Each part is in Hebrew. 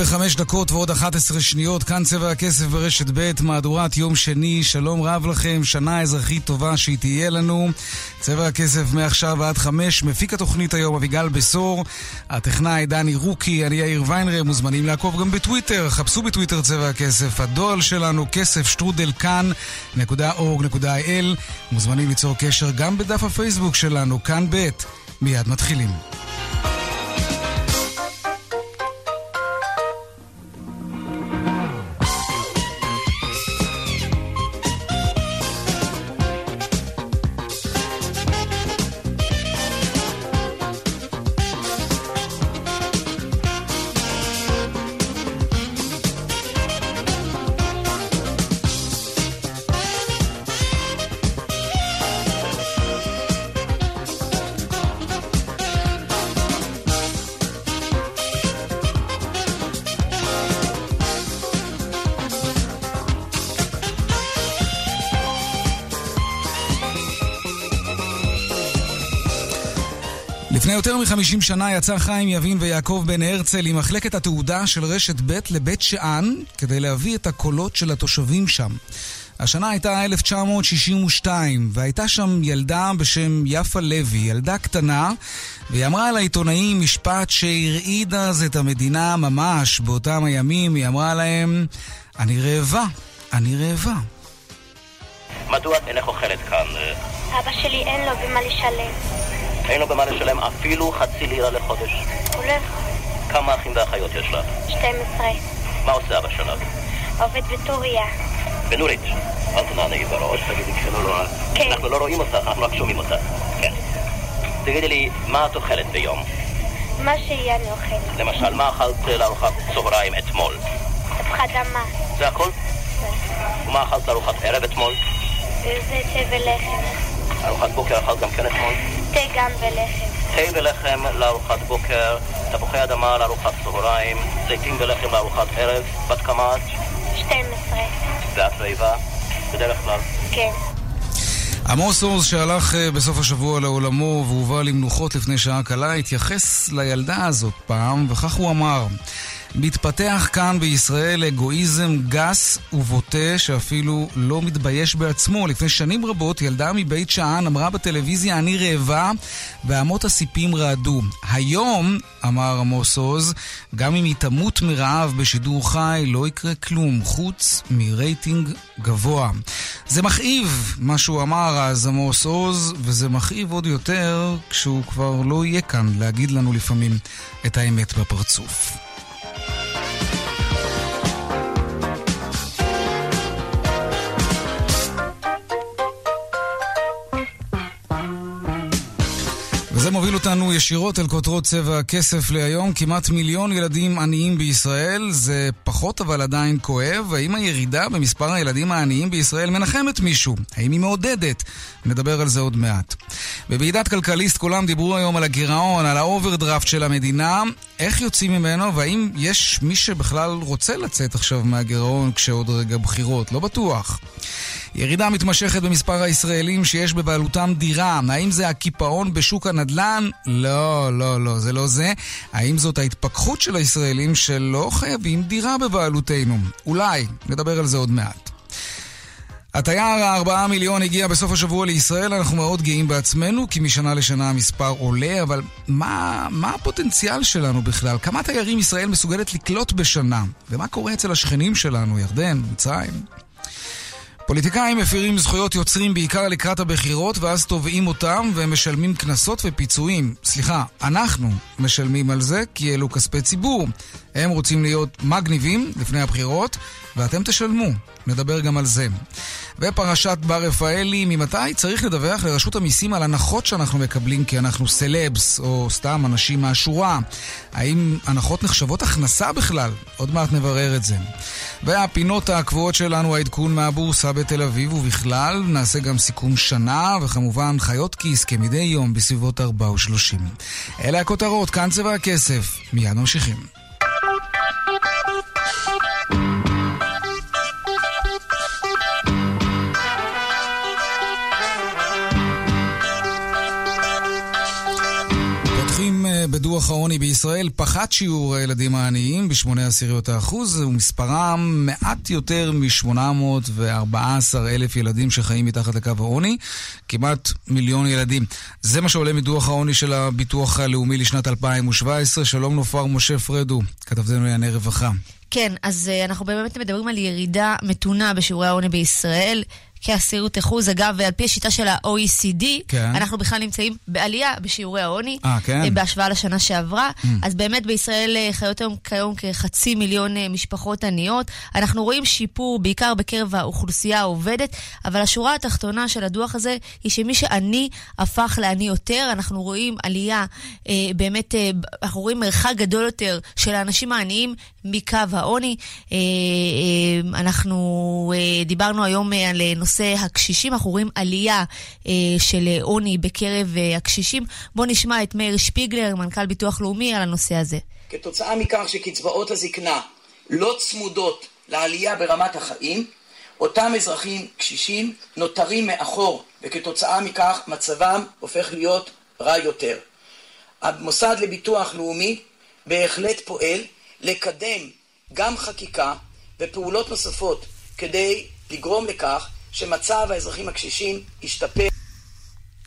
וחמש דקות ועוד אחת עשרה שניות, כאן צבע הכסף ברשת ב', מהדורת יום שני, שלום רב לכם, שנה אזרחית טובה שהיא תהיה לנו. צבע הכסף מעכשיו ועד חמש, מפיק התוכנית היום אביגל בשור, הטכנאי דני רוקי, אני יאיר ויינרם, מוזמנים לעקוב גם בטוויטר, חפשו בטוויטר צבע הכסף, הדואל שלנו כסף שטרודל כאן.org.il, מוזמנים ליצור קשר גם בדף הפייסבוק שלנו, כאן ב', מיד מתחילים. לפני יותר מ-50 שנה יצא חיים יבין ויעקב בן הרצל עם מחלקת התעודה של רשת ב' לבית שאן כדי להביא את הקולות של התושבים שם. השנה הייתה 1962, והייתה שם ילדה בשם יפה לוי, ילדה קטנה, והיא אמרה לעיתונאים משפט שהרעיד אז את המדינה ממש באותם הימים. היא אמרה להם, אני רעבה, אני רעבה. מדוע את אינך אוכלת כאן? אבא שלי אין לו במה לשלם. אין לו במה לשלם אפילו חצי לירה לחודש. הולך. כמה אחים ואחיות יש לך? 12. מה עושה אבא שלך? עובד בטוריה. בנורית. אל תנענעי בראש, תגידי כשלא רואה. כן. אנחנו לא רואים אותך, אנחנו רק שומעים אותך. כן. תגידי לי, מה את אוכלת ביום? מה שיהיה אני אוכלת. למשל, מה אכלת לארוחת צהריים אתמול? תפוחת אדמה. זה הכל? ומה אכלת לארוחת ערב אתמול? זה תה ולחם. ארוחת בוקר אכלת גם כן אתמול? תה גם ולחם. תה ולחם לארוחת בוקר, תפוחי אדמה לארוחת צהריים, זיתים ולחם לארוחת ערב, בת כמה את? 12. ואת רעבה? בדרך כלל. כן. עמוס עוז שהלך אה, בסוף השבוע לעולמו והובא למנוחות לפני שעה קלה התייחס לילדה הזאת פעם וכך הוא אמר מתפתח כאן בישראל אגואיזם גס ובוטה שאפילו לא מתבייש בעצמו. לפני שנים רבות ילדה מבית שאן אמרה בטלוויזיה אני רעבה ואמות הסיפים רעדו. היום, אמר עמוס עוז, גם אם היא תמות מרעב בשידור חי לא יקרה כלום חוץ מרייטינג גבוה. זה מכאיב מה שהוא אמר אז עמוס עוז וזה מכאיב עוד יותר כשהוא כבר לא יהיה כאן להגיד לנו לפעמים את האמת בפרצוף. וזה מוביל אותנו ישירות אל כותרות צבע הכסף להיום. כמעט מיליון ילדים עניים בישראל, זה פחות אבל עדיין כואב. האם הירידה במספר הילדים העניים בישראל מנחמת מישהו? האם היא מעודדת? נדבר על זה עוד מעט. בוועידת כלכליסט כולם דיברו היום על הגירעון, על האוברדרפט של המדינה. איך יוצאים ממנו, והאם יש מי שבכלל רוצה לצאת עכשיו מהגירעון כשעוד רגע בחירות? לא בטוח. ירידה מתמשכת במספר הישראלים שיש בבעלותם דירה. האם זה הקיפאון בשוק הנדל"ן? לא, לא, לא, זה לא זה. האם זאת ההתפכחות של הישראלים שלא חייבים דירה בבעלותנו? אולי, נדבר על זה עוד מעט. התייר הארבעה מיליון הגיע בסוף השבוע לישראל, אנחנו מאוד גאים בעצמנו, כי משנה לשנה המספר עולה, אבל מה, מה הפוטנציאל שלנו בכלל? כמה תיירים ישראל מסוגלת לקלוט בשנה? ומה קורה אצל השכנים שלנו, ירדן, מצרים? פוליטיקאים מפירים זכויות יוצרים בעיקר לקראת הבחירות ואז תובעים אותם והם משלמים קנסות ופיצויים. סליחה, אנחנו משלמים על זה כי אלו כספי ציבור. הם רוצים להיות מגניבים לפני הבחירות ואתם תשלמו. נדבר גם על זה. ופרשת בר רפאלי, ממתי צריך לדווח לרשות המיסים על הנחות שאנחנו מקבלים כי אנחנו סלבס, או סתם אנשים מהשורה? האם הנחות נחשבות הכנסה בכלל? עוד מעט נברר את זה. והפינות הקבועות שלנו, העדכון מהבורסה בתל אביב ובכלל, נעשה גם סיכום שנה, וכמובן חיות כיס כמדי יום בסביבות 4 ו-30. אלה הכותרות, כאן צבע הכסף. מיד ממשיכים. דוח העוני בישראל, פחת שיעור הילדים העניים בשמונה עשיריות האחוז, ומספרם מעט יותר מ-814 אלף ילדים שחיים מתחת לקו העוני, כמעט מיליון ילדים. זה מה שעולה מדוח העוני של הביטוח הלאומי לשנת 2017. שלום נופר משה פרדו, כתבתנו לענייני רווחה. כן, אז uh, אנחנו באמת מדברים על ירידה מתונה בשיעורי העוני בישראל. כעשירות אחוז. אגב, על פי השיטה של ה-OECD, כן. אנחנו בכלל נמצאים בעלייה בשיעורי העוני, 아, כן. אה, בהשוואה לשנה שעברה. Mm. אז באמת בישראל אה, חיות היום כיום כחצי מיליון אה, משפחות עניות. אנחנו רואים שיפור בעיקר בקרב האוכלוסייה העובדת, אבל השורה התחתונה של הדוח הזה היא שמי שעני הפך לעני יותר. אנחנו רואים עלייה, באמת, אנחנו רואים מרחק גדול יותר של האנשים העניים מקו העוני. אנחנו דיברנו היום על נושא... נושא הקשישים, אנחנו רואים עלייה אה, של עוני בקרב אה, הקשישים. בואו נשמע את מאיר שפיגלר, מנכ"ל ביטוח לאומי, על הנושא הזה. כתוצאה מכך שקצבאות הזקנה לא צמודות לעלייה ברמת החיים, אותם אזרחים קשישים נותרים מאחור, וכתוצאה מכך מצבם הופך להיות רע יותר. המוסד לביטוח לאומי בהחלט פועל לקדם גם חקיקה ופעולות נוספות כדי לגרום לכך שמצב האזרחים הקשישים ישתפר.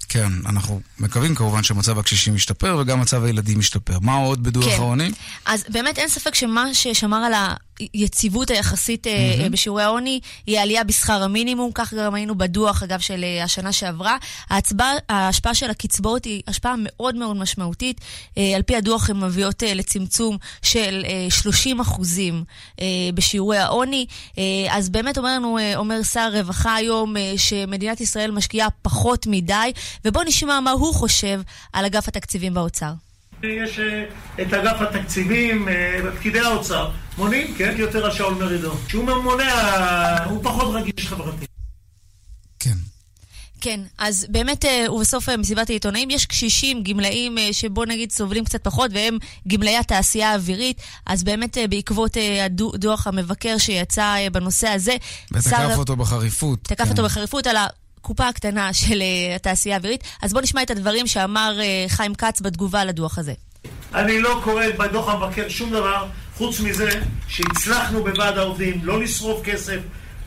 כן, אנחנו מקווים כמובן שמצב הקשישים ישתפר וגם מצב הילדים ישתפר. מה עוד בדוח כן. העוני? אז באמת אין ספק שמה ששמר על היציבות היחסית mm-hmm. בשיעורי העוני היא העלייה בשכר המינימום, כך גם היינו בדוח, אגב, של אה, השנה שעברה. ההצבע, ההשפעה של הקצבאות היא השפעה מאוד מאוד משמעותית. אה, על פי הדוח הן מביאות לצמצום של 30 אחוזים בשיעורי העוני. אז באמת אומר לנו, אומר שר הרווחה היום, שמדינת ישראל משקיעה פחות מדי, ובואו נשמע מה הוא חושב על אגף התקציבים באוצר. יש אה, את אגף התקציבים, פקידי אה, האוצר, מונים, כן, יותר על שאול מרידור. שהוא מונע, הוא פחות רגיש חברתי. כן. כן, אז באמת, אה, ובסוף מסיבת העיתונאים, יש קשישים, גמלאים, שבוא נגיד סובלים קצת פחות, והם גמלאי התעשייה האווירית, אז באמת בעקבות הדוח המבקר שיצא בנושא הזה... ותקף שר... אותו בחריפות. תקף כן. אותו בחריפות על הקופה הקטנה של uh, התעשייה האווירית. אז בואו נשמע את הדברים שאמר uh, חיים כץ בתגובה לדוח הזה. אני לא קורא בדוח המבקר שום דבר, חוץ מזה שהצלחנו בוועד העובדים לא לשרוף כסף,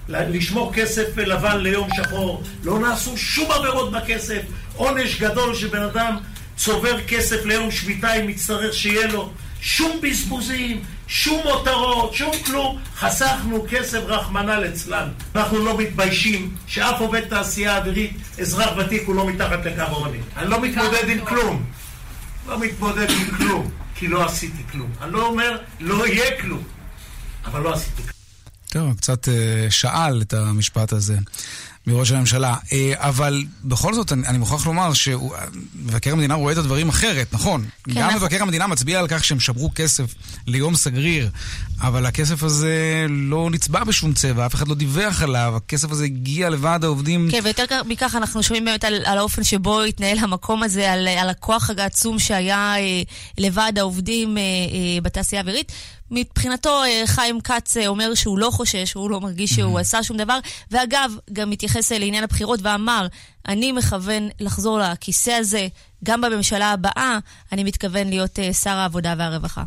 לשמור כסף לבן ליום שחור, לא נעשו שום עבירות בכסף, עונש גדול שבן אדם צובר כסף ליום שביתה אם יצטרך שיהיה לו, שום בזבוזים, שום מותרות, שום כלום. חסכנו כסף רחמנא ליצלן. אנחנו לא מתביישים שאף עובד תעשייה אווירית, אזרח ותיק, הוא לא מתחת לקו העוני. אני לא מתמודד עם כלום. לא מתמודד עם כלום, כי לא עשיתי כלום. אני לא אומר, לא יהיה כלום, אבל לא עשיתי כלום. טוב, קצת אה, שאל את המשפט הזה. מראש הממשלה. אה, אבל בכל זאת, אני, אני מוכרח לומר שמבקר המדינה רואה את הדברים אחרת, נכון? כן, גם נכון. מבקר המדינה מצביע על כך שהם שברו כסף ליום סגריר, אבל הכסף הזה לא נצבע בשום צבע, אף אחד לא דיווח עליו, הכסף הזה הגיע לוועד העובדים. כן, ויותר מכך אנחנו שומעים באמת על, על האופן שבו התנהל המקום הזה, על, על הכוח העצום שהיה אה, לוועד העובדים אה, אה, בתעשייה האווירית. מבחינתו חיים כץ אומר שהוא לא חושש, הוא לא מרגיש שהוא עשה שום דבר, ואגב, גם התייחס לעניין הבחירות ואמר, אני מכוון לחזור לכיסא הזה, גם בממשלה הבאה, אני מתכוון להיות שר העבודה והרווחה.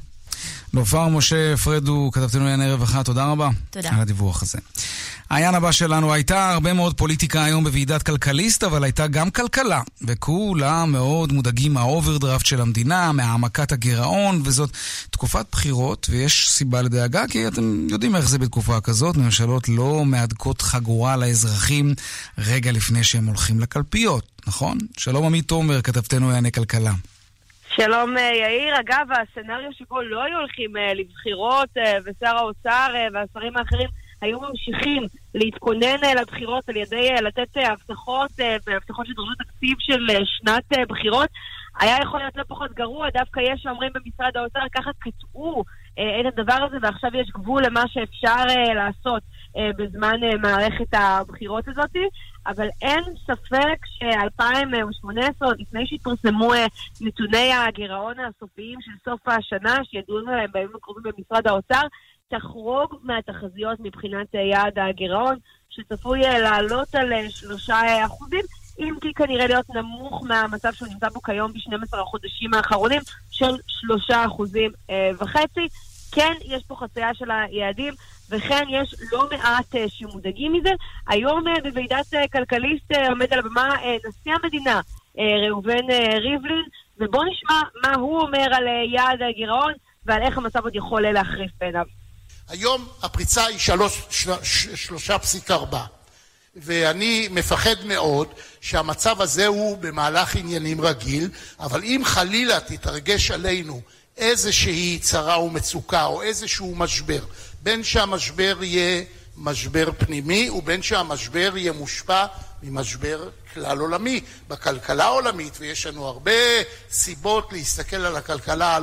נופר משה פרדו, כתבתנו לענייני רווחה, תודה רבה. תודה. על הדיווח הזה. העניין הבא שלנו, הייתה הרבה מאוד פוליטיקה היום בוועידת כלכליסט, אבל הייתה גם כלכלה. וכולם מאוד מודאגים מהאוברדרפט של המדינה, מהעמקת הגירעון, וזאת תקופת בחירות, ויש סיבה לדאגה, כי אתם יודעים איך זה בתקופה כזאת, ממשלות לא מהדקות חגורה לאזרחים רגע לפני שהם הולכים לקלפיות, נכון? שלום עמית תומר, כתבתנו לענייני כלכלה. שלום אה, יאיר, אגב, הסצנריו שבו לא היו הולכים אה, לבחירות אה, ושר האוצר והשרים האחרים היו ממשיכים להתכונן לבחירות על ידי לתת הבטחות והבטחות שדרשו תקציב של שנת בחירות, היה יכול להיות לא פחות גרוע, דווקא יש שאומרים במשרד האוצר, ככה קטעו את הדבר הזה ועכשיו יש גבול למה שאפשר לעשות בזמן מערכת הבחירות הזאת. אבל אין ספק ש-2018, עוד לפני שהתפרסמו אה, נתוני הגירעון הסופיים של סוף השנה, שידעו עליהם בימים הקרובים במשרד האוצר, תחרוג מהתחזיות מבחינת אה, יעד הגירעון, שצפוי אה, לעלות על שלושה אחוזים. אם כי כנראה להיות נמוך מהמצב שהוא נמצא בו כיום ב-12 החודשים האחרונים של 3 אחוזים וחצי. כן, יש פה חצייה של היעדים, וכן יש לא מעט uh, שמודאגים מזה. היום uh, בוועידת uh, כלכליסט uh, עומד על הבמה uh, נשיא המדינה, uh, ראובן uh, ריבלין, ובואו נשמע מה הוא אומר על uh, יעד הגירעון ועל איך המצב עוד יכול להחריף בעיניו. היום הפריצה היא 3.4 ואני מפחד מאוד שהמצב הזה הוא במהלך עניינים רגיל, אבל אם חלילה תתרגש עלינו איזושהי צרה ומצוקה או איזשהו משבר, בין שהמשבר יהיה משבר פנימי ובין שהמשבר יהיה מושפע ממשבר כלל עולמי בכלכלה העולמית, ויש לנו הרבה סיבות להסתכל על הכלכלה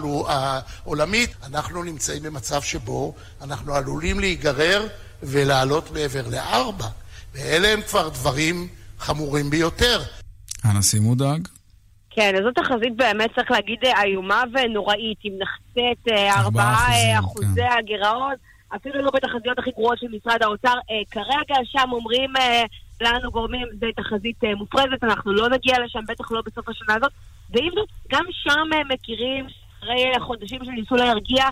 העולמית, אנחנו נמצאים במצב שבו אנחנו עלולים להיגרר ולעלות מעבר לארבע, ואלה הם כבר דברים חמורים ביותר. הנשיא מודאג? כן, אז זו תחזית באמת, צריך להגיד, איומה ונוראית. אם נחצה את אה, ארבעה אה, אחוזי כן. אפילו לא בתחזיות הכי גרועות של משרד האוצר, אה, כרגע שם אומרים לנו גורמים, זו תחזית מופרזת, אנחנו לא נגיע לשם, בטח לא בסוף השנה הזאת. ועם זאת, גם שם מכירים, אחרי חודשים שניסו להרגיע,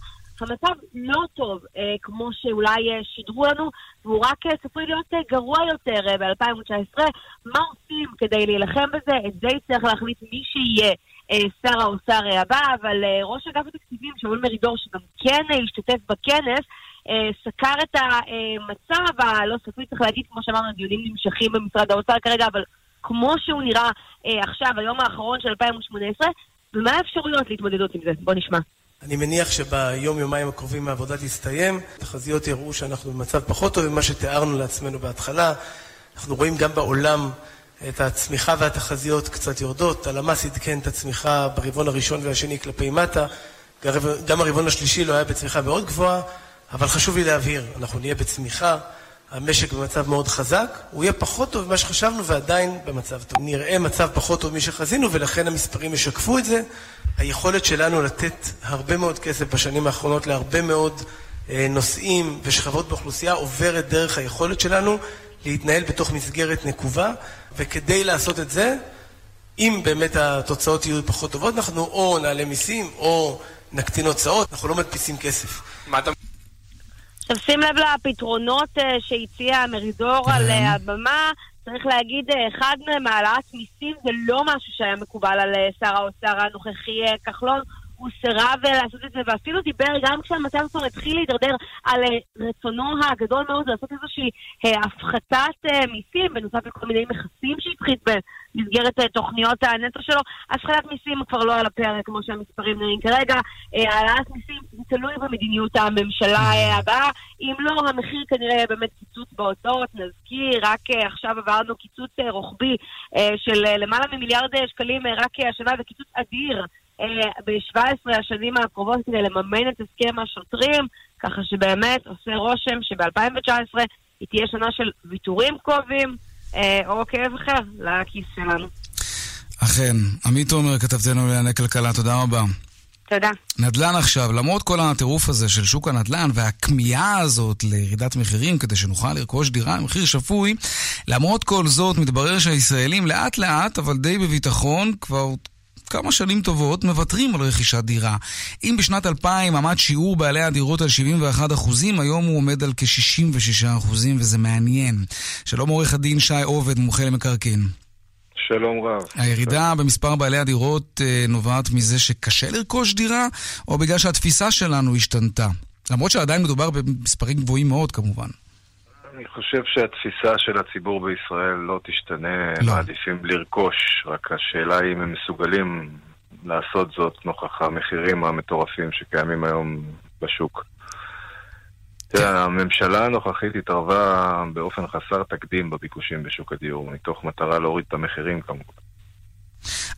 המצב לא טוב אה, כמו שאולי אה, שידרו לנו, והוא רק אה, צפוי להיות אה, גרוע יותר אה, ב-2019. מה עושים כדי להילחם בזה? את זה יצטרך להחליט מי שיהיה אה, שר האוצר אה, הבא, אבל אה, ראש אגף התקציבים, שאול מרידור, שגם כן אה, השתתף בכנס, אה, סקר את המצב הלא סופי, צריך להגיד, כמו שאמרנו, הדיונים נמשכים במשרד האוצר כרגע, אבל כמו שהוא נראה אה, עכשיו, היום האחרון של 2018, ומה האפשרויות להתמודדות עם זה? בוא נשמע. אני מניח שביום-יומיים הקרובים העבודה תסתיים. תחזיות יראו שאנחנו במצב פחות טוב ממה שתיארנו לעצמנו בהתחלה. אנחנו רואים גם בעולם את הצמיחה והתחזיות קצת יורדות. הלמ"ס עדכן את הצמיחה ברבעון הראשון והשני כלפי מטה. גם הרבעון השלישי לא היה בצמיחה מאוד גבוהה, אבל חשוב לי להבהיר, אנחנו נהיה בצמיחה. המשק במצב מאוד חזק, הוא יהיה פחות טוב ממה שחשבנו ועדיין במצב טוב. נראה מצב פחות טוב משחזינו ולכן המספרים ישקפו את זה. היכולת שלנו לתת הרבה מאוד כסף בשנים האחרונות להרבה מאוד אה, נושאים ושכבות באוכלוסייה עוברת דרך היכולת שלנו להתנהל בתוך מסגרת נקובה וכדי לעשות את זה, אם באמת התוצאות יהיו פחות טובות, אנחנו או נעלה מיסים או נקטין הוצאות, אנחנו לא מדפיסים כסף. עכשיו שים לב לפתרונות אה, שהציע מרידור על אה, הבמה. צריך להגיד, אה, אחד מהם, העלאת מיסים, זה לא משהו שהיה מקובל על שר האוצר הנוכחי כחלון. הוא סירב לעשות את זה, ואפילו דיבר גם כשהמצב כבר התחיל להידרדר על רצונו הגדול מאוד לעשות איזושהי הפחתת מיסים, בנוסף לכל מיני מכסים שהפחית במסגרת תוכניות הנטו שלו. הפחתת מיסים כבר לא על הפרק, כמו שהמספרים נראים כרגע. העלאת מיסים זה תלוי במדיניות הממשלה הבאה. אם לא, המחיר כנראה יהיה באמת קיצוץ בהוצאות. נזכיר, רק עכשיו עברנו קיצוץ רוחבי של למעלה ממיליארד שקלים רק השנה, זה קיצוץ אדיר. ב-17 השנים הקרובות כדי לממן את הסכם השוטרים, ככה שבאמת עושה רושם שב-2019 היא תהיה שנה של ויתורים קרובים או כאב אחר לכיס שלנו. אכן. עמית עומר, כתבתנו לענייני כלכלה, תודה רבה. תודה. נדל"ן עכשיו, למרות כל הטירוף הזה של שוק הנדל"ן והכמיהה הזאת לירידת מחירים כדי שנוכל לרכוש דירה במחיר שפוי, למרות כל זאת מתברר שהישראלים לאט לאט, אבל די בביטחון, כבר כמה שנים טובות מוותרים על רכישת דירה. אם בשנת 2000 עמד שיעור בעלי הדירות על 71 אחוזים, היום הוא עומד על כ-66 אחוזים, וזה מעניין. שלום עורך הדין שי עובד, מומחה למקרקעין. שלום רב. הירידה במספר בעלי הדירות אה, נובעת מזה שקשה לרכוש דירה, או בגלל שהתפיסה שלנו השתנתה? למרות שעדיין מדובר במספרים גבוהים מאוד כמובן. אני חושב שהתפיסה של הציבור בישראל לא תשתנה, לא. מעדיפים לרכוש, רק השאלה היא אם הם מסוגלים לעשות זאת נוכח המחירים המטורפים שקיימים היום בשוק. תראה, הממשלה הנוכחית התערבה באופן חסר תקדים בביקושים בשוק הדיור, מתוך מטרה להוריד את המחירים כמובן.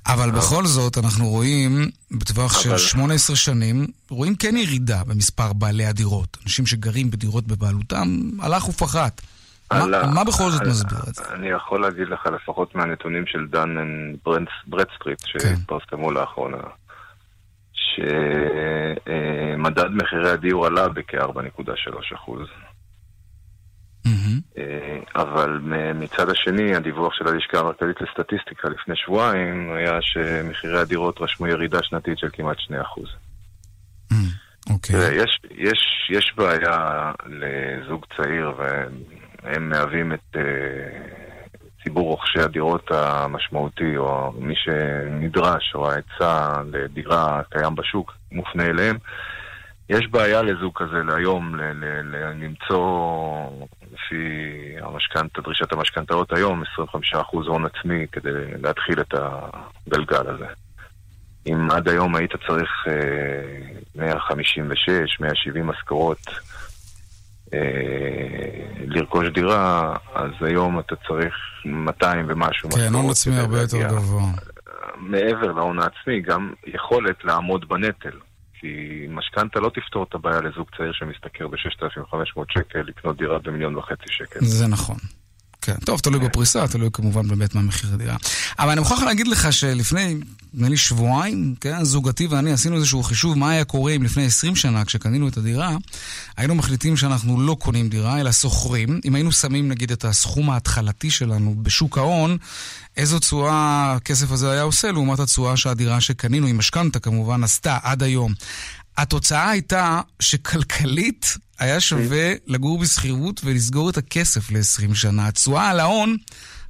אבל בכל זאת, אנחנו רואים, בטווח של 18 שנים, רואים כן ירידה במספר בעלי הדירות. אנשים שגרים בדירות בבעלותם, הלך ופחת. מה בכל זאת מסביר את זה? אני יכול להגיד לך, לפחות מהנתונים של דן ברדסטריט, כן. שהתפרסמו לאחרונה, שמדד מחירי הדיור עלה בכ-4.3 אחוז. מממ-הממ. אבל מצד השני, הדיווח של הלשכה המרכזית לסטטיסטיקה לפני שבועיים היה שמחירי הדירות רשמו ירידה שנתית של כמעט 2%. Mm, אוקיי. Okay. יש, יש, יש בעיה לזוג צעיר, והם מהווים את uh, ציבור רוכשי הדירות המשמעותי, או מי שנדרש, או ההיצע לדירה קיים בשוק, מופנה אליהם. יש בעיה לזוג כזה להיום, למצוא לפי המשכנתה, דרישת המשכנתאות היום, 25% הון עצמי כדי להתחיל את הגלגל הזה. אם עד היום היית צריך אה, 156, 170 משכורות אה, לרכוש דירה, אז היום אתה צריך 200 ומשהו משכורות. כן, הון עצמי הרבה יותר גבוה. מעבר להון העצמי, גם יכולת לעמוד בנטל. כי משכנתה לא תפתור את הבעיה לזוג צעיר שמשתכר ב-6,500 שקל לקנות דירה במיליון וחצי שקל. זה נכון. כן, טוב, תלוי בפריסה, תלוי כמובן באמת מה מחיר הדירה. אבל אני מוכרח להגיד לך שלפני, נדמה לי שבועיים, כן, זוגתי ואני עשינו איזשהו חישוב מה היה קורה אם לפני 20 שנה, כשקנינו את הדירה, היינו מחליטים שאנחנו לא קונים דירה, אלא שוכרים. אם היינו שמים נגיד את הסכום ההתחלתי שלנו בשוק ההון, איזו תשואה הכסף הזה היה עושה לעומת התשואה שהדירה שקנינו, עם משכנתה כמובן, עשתה עד היום. התוצאה הייתה שכלכלית היה שווה לגור בשכירות ולסגור את הכסף ל-20 שנה. התשואה על ההון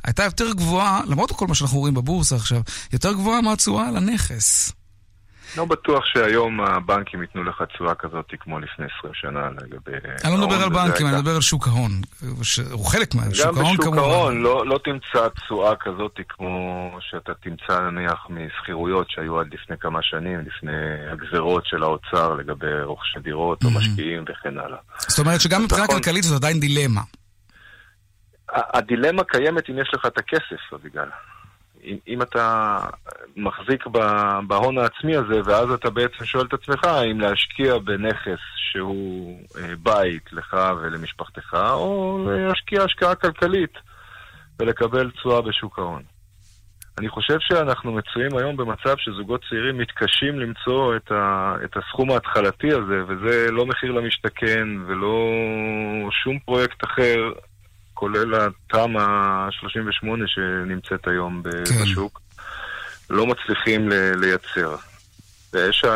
הייתה יותר גבוהה, למרות כל מה שאנחנו רואים בבורסה עכשיו, יותר גבוהה מהתשואה על הנכס. לא בטוח שהיום הבנקים ייתנו לך תשואה כזאת כמו לפני 20 שנה לגבי... אני לא מדבר על בנקים, אני מדבר על שוק ההון. הוא חלק מהשוק ההון כמובן. גם בשוק ההון לא, לא תמצא תשואה כזאת כמו שאתה תמצא נניח משכירויות שהיו עד לפני כמה שנים, לפני הגזרות של האוצר לגבי רוכשי דירות או משקיעים וכן הלאה. זאת אומרת שגם מבחינה נכון. כלכלית זאת עדיין דילמה. הדילמה קיימת אם יש לך את הכסף, אביגל. אם, אם אתה מחזיק בהון העצמי הזה, ואז אתה בעצם שואל את עצמך אם להשקיע בנכס שהוא אה, בית לך ולמשפחתך, או להשקיע השקעה כלכלית ולקבל תשואה בשוק ההון. אני חושב שאנחנו מצויים היום במצב שזוגות צעירים מתקשים למצוא את, ה, את הסכום ההתחלתי הזה, וזה לא מחיר למשתכן ולא שום פרויקט אחר כולל התמ"א 38 שנמצאת היום כן. בשוק, לא מצליחים לייצר.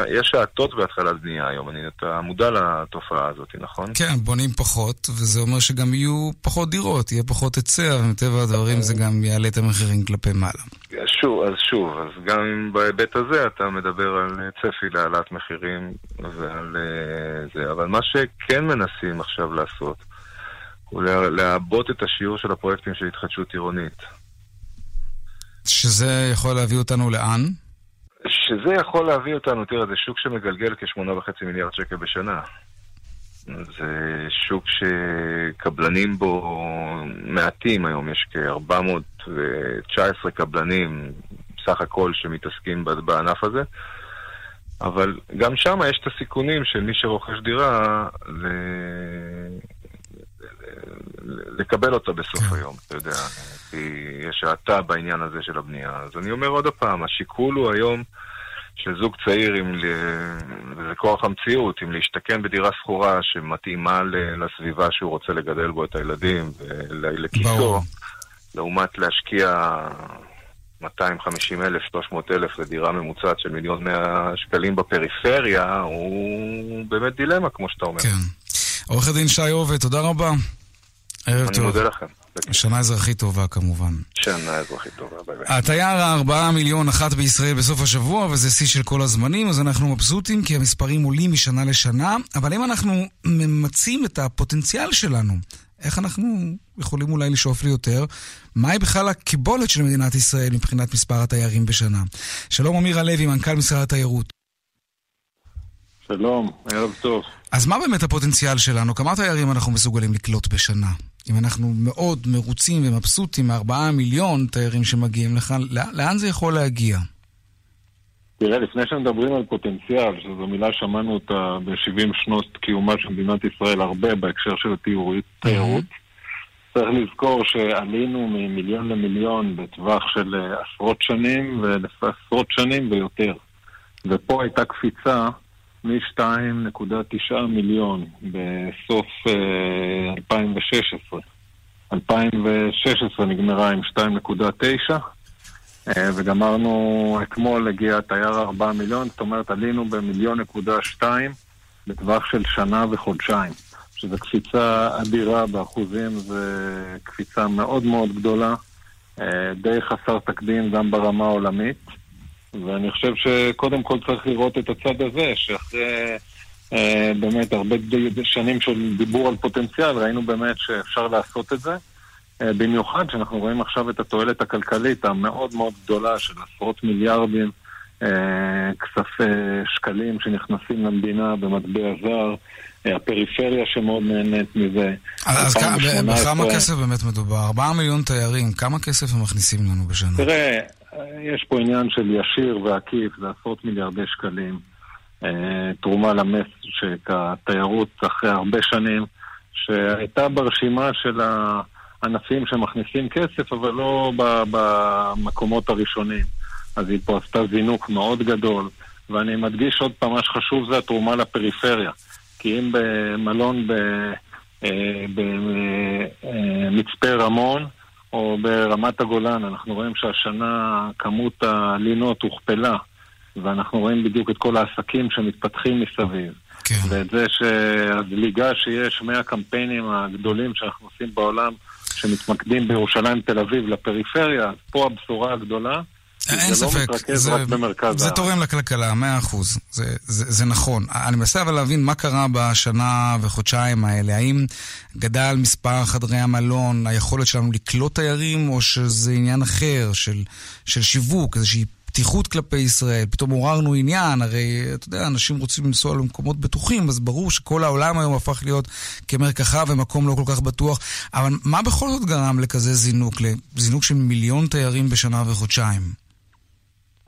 יש האטות בהתחלת בנייה היום, אני, אתה מודע לתופעה הזאת, נכון? כן, בונים פחות, וזה אומר שגם יהיו פחות דירות, יהיה פחות היצע, ומטבע הדברים זה גם יעלה את המחירים כלפי מעלה. שוב, אז שוב, אז גם בהיבט הזה אתה מדבר על צפי להעלאת מחירים ועל אה, זה, אבל מה שכן מנסים עכשיו לעשות, הוא לעבות את השיעור של הפרויקטים של התחדשות עירונית. שזה יכול להביא אותנו לאן? שזה יכול להביא אותנו, תראה, זה שוק שמגלגל כ-8.5 מיליארד שקל בשנה. זה שוק שקבלנים בו מעטים היום, יש כ-419 קבלנים סך הכל שמתעסקים בענף הזה. אבל גם שם יש את הסיכונים של מי שרוכש דירה לקבל אותה בסוף כן. היום, אתה יודע, כי יש האטה בעניין הזה של הבנייה. אז אני אומר עוד פעם, השיקול הוא היום של זוג צעיר, עם, וזה כוח המציאות, אם להשתכן בדירה שכורה שמתאימה לסביבה שהוא רוצה לגדל בו את הילדים ולכיסו, לעומת להשקיע 250 אלף, 300 אלף לדירה ממוצעת של מיליון 100 שקלים בפריפריה, הוא באמת דילמה, כמו שאתה אומר. כן. עורך הדין שי עובד, תודה רבה. ערב טוב. אני מודה לכם. שנה אזרחית טובה כמובן. שנה אזרחית טובה, ביי ביי. התייר הארבעה מיליון אחת בישראל בסוף השבוע, וזה שיא של כל הזמנים, אז אנחנו מבסוטים כי המספרים עולים משנה לשנה, אבל אם אנחנו ממצים את הפוטנציאל שלנו, איך אנחנו יכולים אולי לשאוף ליותר? מהי בכלל הקיבולת של מדינת ישראל מבחינת מספר התיירים בשנה? שלום אמיר הלוי, מנכ"ל משרד התיירות. שלום, ערב טוב. אז מה באמת הפוטנציאל שלנו? כמה תיירים אנחנו מסוגלים לקלוט בשנה? אם אנחנו מאוד מרוצים ומבסוטים מארבעה מיליון תיירים שמגיעים לכאן, לאן זה יכול להגיע? תראה, לפני שמדברים על פוטנציאל, שזו מילה שמענו אותה ב-70 שנות קיומה של מדינת ישראל הרבה בהקשר של התיירות. צריך לזכור שעלינו ממיליון למיליון בטווח של עשרות שנים ועשרות שנים ויותר. ופה הייתה קפיצה מ-2.9 מיליון בסוף 2016 2016. 2016 נגמרה עם 2.9, אה, וגמרנו, אתמול הגיע תייר 4 מיליון, זאת אומרת עלינו במיליון נקודה 2 בטווח של שנה וחודשיים. שזו קפיצה אדירה באחוזים, זו קפיצה מאוד מאוד גדולה, אה, די חסר תקדים גם ברמה העולמית. ואני חושב שקודם כל צריך לראות את הצד הזה, שאחרי אה, באמת הרבה שנים של דיבור על פוטנציאל, ראינו באמת שאפשר לעשות את זה. אה, במיוחד שאנחנו רואים עכשיו את התועלת הכלכלית המאוד מאוד גדולה של עשרות מיליארדים אה, כספי שקלים שנכנסים למדינה במטבע זר, אה, הפריפריה שמאוד נהנית מזה. אז בכמה כסף באמת מדובר? ארבעה מיליון תיירים, כמה כסף הם מכניסים לנו בשנה? תראה, יש פה עניין של ישיר ועקיף, זה עשרות מיליארדי שקלים. תרומה למס שכתיירות אחרי הרבה שנים, שהייתה ברשימה של ה... ענפים שמכניסים כסף, אבל לא במקומות הראשונים. אז היא פה עשתה זינוק מאוד גדול, ואני מדגיש עוד פעם, מה שחשוב זה התרומה לפריפריה. כי אם במלון במצפה אה, רמון או ברמת הגולן, אנחנו רואים שהשנה כמות הלינות הוכפלה, ואנחנו רואים בדיוק את כל העסקים שמתפתחים מסביב. כן. ואת זה שהזליגה שיש מהקמפיינים הגדולים שאנחנו עושים בעולם שמתמקדים בירושלים, תל אביב, לפריפריה, פה הבשורה הגדולה. אין זה לא ספק, לא זה, זה תורם לכלכלה, מאה אחוז, זה, זה, זה נכון. אני מנסה אבל להבין מה קרה בשנה וחודשיים האלה. האם גדל מספר חדרי המלון, היכולת שלנו לקלוט תיירים, או שזה עניין אחר של, של שיווק, איזושהי פתיחות כלפי ישראל, פתאום עוררנו עניין, הרי אתה יודע, אנשים רוצים לנסוע למקומות בטוחים, אז ברור שכל העולם היום הפך להיות כמרקחה ומקום לא כל כך בטוח. אבל מה בכל זאת גרם לכזה זינוק, לזינוק של מיליון תיירים בשנה וחודשיים?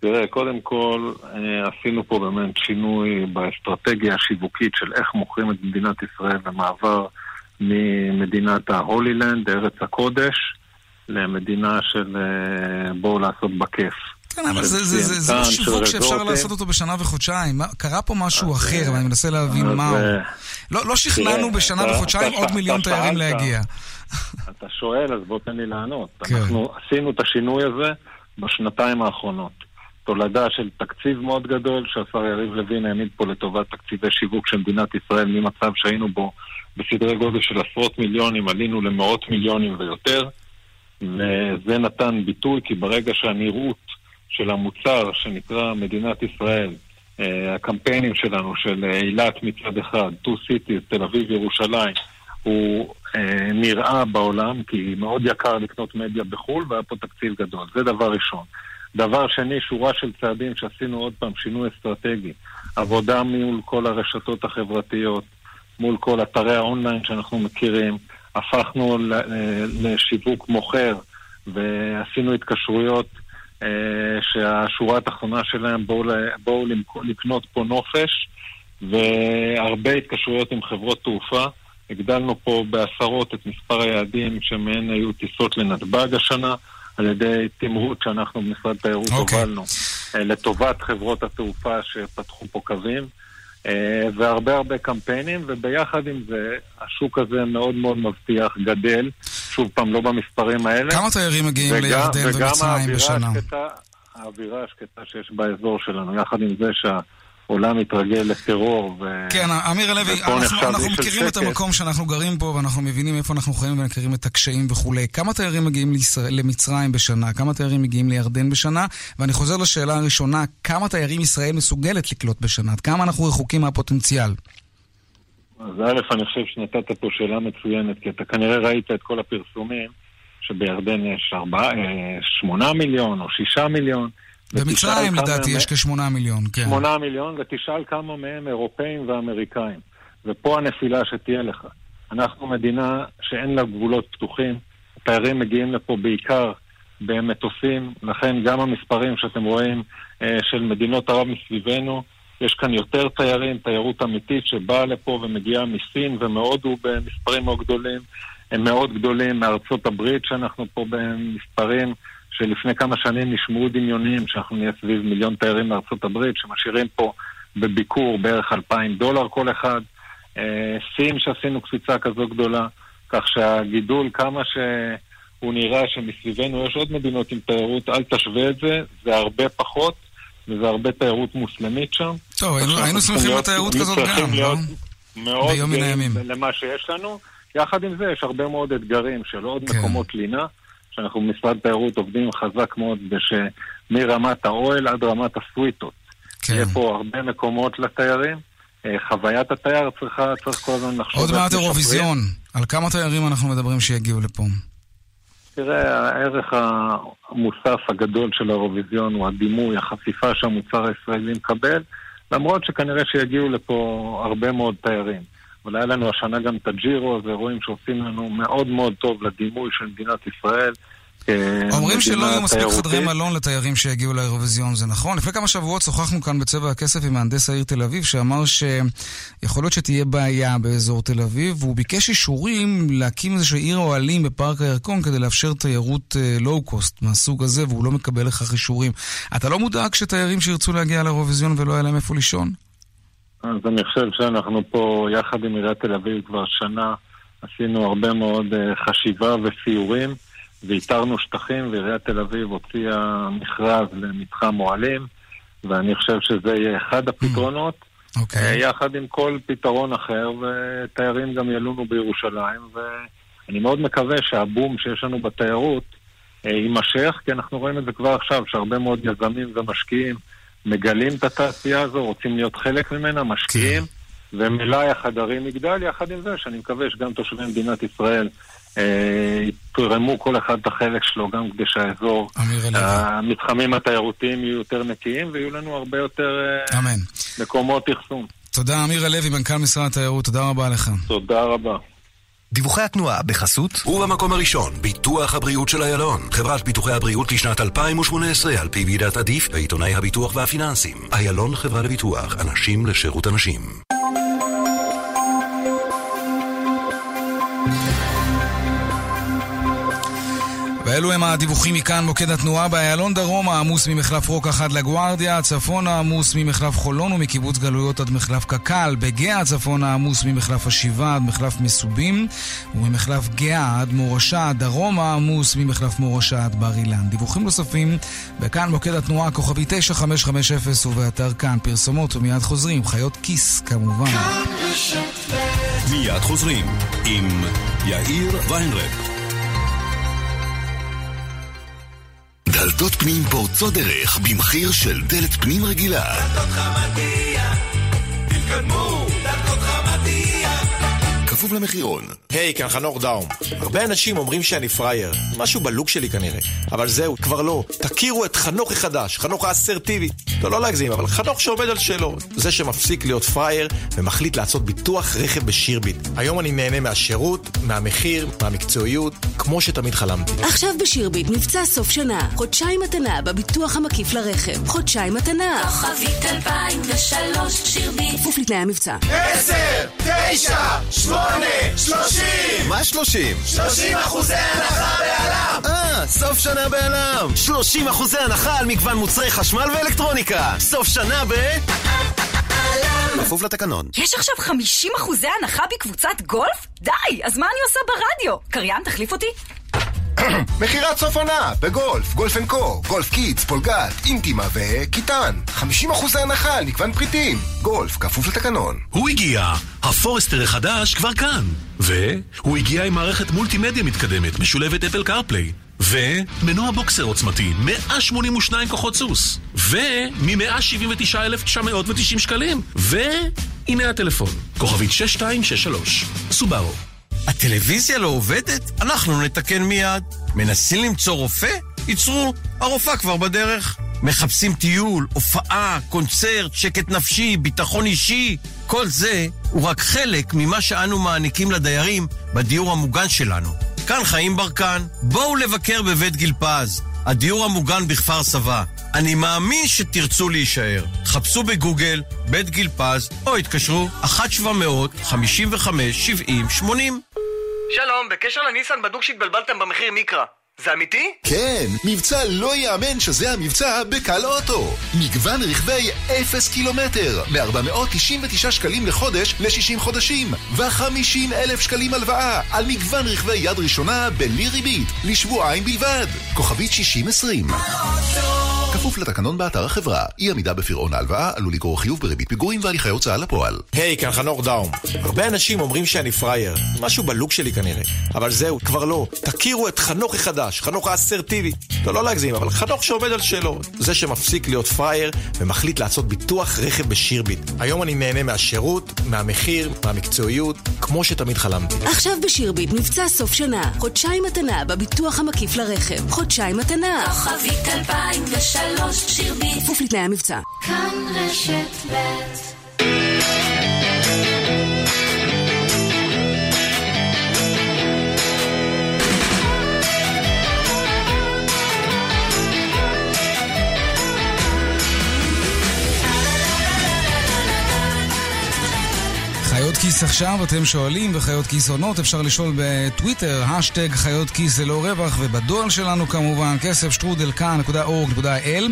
תראה, קודם כל, אה, עשינו פה באמת שינוי באסטרטגיה השיווקית של איך מוכרים את מדינת ישראל במעבר ממדינת ההולילנד, ארץ הקודש, למדינה של אה, בואו לעשות בכיף. כן, אבל זה, זה, זה, זה שיווק שאפשר לעשות אותו בשנה וחודשיים. קרה פה משהו אחר, ואני מנסה להבין מהו. לא, לא שכנענו בשנה וחודשיים עוד מיליון תיירים להגיע. אתה שואל, אז בוא תן לי לענות. כן. אנחנו עשינו את השינוי הזה בשנתיים האחרונות. תולדה של תקציב מאוד גדול, שהשר יריב לוין העמיד פה לטובת תקציבי שיווק של מדינת ישראל, ממצב שהיינו בו בסדרי גודל של עשרות מיליונים, עלינו למאות מיליונים ויותר, וזה נתן ביטוי, כי ברגע שהנראות של המוצר שנקרא מדינת ישראל, אה, הקמפיינים שלנו של אילת מצד אחד, Two Cities, תל אביב, ירושלים, הוא אה, נראה בעולם, כי מאוד יקר לקנות מדיה בחו"ל, והיה פה תקציב גדול. זה דבר ראשון. דבר שני, שורה של צעדים שעשינו עוד פעם, שינוי אסטרטגי. עבודה מול כל הרשתות החברתיות, מול כל אתרי האונליין שאנחנו מכירים. הפכנו אה, לשיווק מוכר ועשינו התקשרויות אה, שהשורה התחתונה שלהם בואו, בואו לקנות פה נופש והרבה התקשרויות עם חברות תעופה. הגדלנו פה בעשרות את מספר היעדים שמהן היו טיסות לנתב"ג השנה על ידי תמרוץ שאנחנו במשרד תיירות okay. אוקיי. הובלנו אה, לטובת חברות התעופה שפתחו פה קווים. אה, והרבה הרבה קמפיינים, וביחד עם זה, השוק הזה מאוד מאוד מבטיח, גדל, שוב פעם, לא במספרים האלה. כמה תיירים מגיעים וגם, לירדן ומצרים בשנה? וגם האווירה השקטה שיש באזור שלנו, יחד עם זה שה... העולם מתרגל לטרור. ו... כן, אמיר הלוי, אנחנו, אנחנו מכירים את המקום שאנחנו גרים בו, ואנחנו מבינים איפה אנחנו חיים ומכירים את הקשיים וכולי. כמה תיירים מגיעים לישראל, למצרים בשנה? כמה תיירים מגיעים לירדן בשנה? ואני חוזר לשאלה הראשונה, כמה תיירים ישראל מסוגלת לקלוט בשנה? עד כמה אנחנו רחוקים מהפוטנציאל? אז א', אני חושב שנתת פה שאלה מצוינת, כי אתה כנראה ראית את כל הפרסומים שבירדן יש ארבעה, אה, שמונה מיליון או שישה מיליון. במצרים לדעתי יש כשמונה מיליון, כן. שמונה מיליון, ותשאל כמה מהם אירופאים ואמריקאים. ופה הנפילה שתהיה לך. אנחנו מדינה שאין לה גבולות פתוחים, תיירים מגיעים לפה בעיקר במטוסים, לכן גם המספרים שאתם רואים אה, של מדינות ערב מסביבנו, יש כאן יותר תיירים, תיירות אמיתית שבאה לפה ומגיעה מסין ומהודו במספרים מאוד גדולים, הם מאוד גדולים מארצות הברית שאנחנו פה במספרים שלפני כמה שנים נשמעו דמיונים שאנחנו נהיה סביב מיליון תיירים מארצות הברית שמשאירים פה בביקור בערך אלפיים דולר כל אחד. אה, סין שעשינו קפיצה כזו גדולה. כך שהגידול, כמה שהוא נראה שמסביבנו יש עוד מדינות עם תיירות, אל תשווה את זה, זה הרבה פחות, וזה הרבה תיירות מוסלמית שם. טוב, היינו שמחים לתיירות כזאת גם, לא? מאוד גאים למה שיש לנו. יחד עם זה, יש הרבה מאוד אתגרים של עוד כן. מקומות לינה, שאנחנו במשרד תיירות עובדים חזק מאוד, מרמת האוהל עד רמת הסוויטות. כן. יהיה פה הרבה מקומות לתיירים. אה, חוויית התייר צריכה, צריך כל הזמן לחשוב... עוד מעט אירוויזיון. על כמה תיירים אנחנו מדברים שיגיעו לפה? תראה, הערך המוסף הגדול של האירוויזיון הוא הדימוי, החשיפה שהמוצר הישראלי מקבל, למרות שכנראה שיגיעו לפה הרבה מאוד תיירים. אבל היה לנו השנה גם את הג'ירו, זה אירועים שעושים לנו מאוד מאוד טוב לדימוי של מדינת ישראל. אומרים שלא יהיו מספיק חדרי מלון לתיירים שיגיעו לאירוויזיון, זה נכון? לפני כמה שבועות שוחחנו כאן בצבע הכסף עם מהנדס העיר תל אביב, שאמר שיכול להיות שתהיה בעיה באזור תל אביב, והוא ביקש אישורים להקים איזושהי עיר אוהלים בפארק הירקון כדי לאפשר תיירות לואו-קוסט אה, מהסוג הזה, והוא לא מקבל לכך אישורים. אתה לא מודאג שתיירים שירצו להגיע לאירוויזיון ולא יהיה להם איפה לישון? אז אני חושב שאנחנו פה, יחד עם עיריית תל אביב, כבר שנה עשינו הרבה מאוד אה, חשיבה וסיורים. ואיתרנו שטחים, ועיריית תל אביב הוציאה מכרז למתחם אוהלים, ואני חושב שזה יהיה אחד הפתרונות. Okay. אוקיי. אה, יחד עם כל פתרון אחר, ותיירים גם ילונו בירושלים, ואני מאוד מקווה שהבום שיש לנו בתיירות אה, יימשך, כי אנחנו רואים את זה כבר עכשיו, שהרבה מאוד יזמים ומשקיעים מגלים את התעשייה הזו, רוצים להיות חלק ממנה, משקיעים. כן. ומלאי החדרים יגדל, יחד עם זה שאני מקווה שגם תושבי מדינת ישראל יתרמו כל אחד את החלק שלו, גם כדי שהאזור, המתחמים התיירותיים יהיו יותר נקיים ויהיו לנו הרבה יותר אה, אמן. מקומות אחסון. תודה, אמיר הלוי, מנכ"ל משרד התיירות, תודה רבה לך. תודה רבה. דיווחי התנועה בחסות ובמקום הראשון, ביטוח הבריאות של איילון. חברת ביטוחי הבריאות לשנת 2018 על פי ועידת עדיף בעיתוני הביטוח והפיננסים. איילון חברה לביטוח, אנשים לשירות אנשים. ואלו הם הדיווחים מכאן, מוקד התנועה באיילון דרום העמוס ממחלף רוקח עד לגוארדיה, צפון העמוס ממחלף חולון ומקיבוץ גלויות עד מחלף קק"ל, בגאה הצפון העמוס ממחלף השיבה עד מחלף מסובים, וממחלף גאה עד מורשה, דרום העמוס ממחלף מורשה עד בר אילן. דיווחים נוספים בכאן מוקד התנועה כוכבי 9550 ובאתר כאן פרסומות ומיד חוזרים, חיות כיס כמובן. מיד חוזרים עם יאיר ויינרב. דלתות פנים פורצות דרך במחיר של דלת פנים רגילה. דלתות חמדיה, תתקדמו, דלתות. כפוף למחירון. היי, hey, כאן חנוך דאום. הרבה אנשים אומרים שאני פראייר. משהו בלוק שלי כנראה. אבל זהו, כבר לא. תכירו את חנוך החדש, חנוך האסרטיבי. לא, לא להגזים, אבל חנוך שעומד על שלו. זה שמפסיק להיות פראייר ומחליט לעשות ביטוח רכב בשירביט. היום אני נהנה מהשירות, מהמחיר, מהמקצועיות, כמו שתמיד חלמתי. עכשיו בשירביט מבצע סוף שנה. חודשיים מתנה בביטוח המקיף לרכב. חודשיים מתנה. כוכבית 2003 שירביט. כפוף לתנאי המבצע. 10, 9, 8, 30! מה 30? 30 אחוזי הנחה בא.ל.מ! אה, סוף שנה בא.ל.מ! 30 אחוזי הנחה על מגוון מוצרי חשמל ואלקטרוניקה! סוף שנה ב... כפוף לתקנון. יש עכשיו 50 אחוזי הנחה בקבוצת גולף? די, אז מה אני עושה ברדיו? קריין, תחליף אותי? מכירת סוף עונה בגולף, גולף אנד קו, גולף קידס, פולגת, אינטימה וכיתן. 50% הנחה על מגוון פריטים. גולף, כפוף לתקנון. הוא הגיע, הפורסטר החדש כבר כאן. והוא הגיע עם מערכת מולטימדיה מתקדמת, משולבת אפל קארפליי. ומנוע בוקסר עוצמתי, 182 כוחות סוס. ומ-179,990 שקלים. והנה הטלפון, כוכבית 6263, סובארו. הטלוויזיה לא עובדת? אנחנו נתקן מיד. מנסים למצוא רופא? ייצרו, הרופאה כבר בדרך. מחפשים טיול, הופעה, קונצרט, שקט נפשי, ביטחון אישי. כל זה הוא רק חלק ממה שאנו מעניקים לדיירים בדיור המוגן שלנו. כאן חיים ברקן, בואו לבקר בבית גיל פז, הדיור המוגן בכפר סבא. אני מאמין שתרצו להישאר. חפשו בגוגל בית גיל פז או התקשרו 1-700-55-70-80 שלום, בקשר לניסן בדוק שהתבלבלתם במחיר מיקרא. זה אמיתי? כן, מבצע לא ייאמן שזה המבצע בקל אוטו. מגוון רכבי 0 קילומטר, מ-499 שקלים לחודש ל-60 חודשים, ו-50 אלף שקלים הלוואה על מגוון רכבי יד ראשונה בלי ריבית, לשבועיים בלבד. כוכבית 6020. כפוף לתקנון באתר החברה, אי עמידה בפירעון ההלוואה עלול לגרור חיוב בריבית פיגורים והליכי הוצאה לפועל. היי, כאן חנוך דאום. הרבה אנשים אומרים שאני פראייר, משהו בלוק שלי כנראה. אבל זהו, כבר לא. תכירו את חנוך החדש, חנוך האסרטיבי. לא, לא להגזים, אבל חנוך שעומד על שלו. זה שמפסיק להיות פראייר ומחליט לעשות ביטוח רכב בשירביט. היום אני נהנה מהשירות, מהמחיר, מהמקצועיות, כמו שתמיד חלמתי. עכשיו בשירביט מבצע סוף שנה. חודשיים מתנה בביטוח המקיף לרכב. חודשיים מתנה. כוכבית 2003 שירביט. כפוף לתנאי המבצע. כאן רשת ב' חיות כיס עכשיו, אתם שואלים, וחיות כיס עונות, אפשר לשאול בטוויטר, השטג חיות כיס ללא רווח, ובדואל שלנו כמובן, כסף שטרודל כאן.org.il.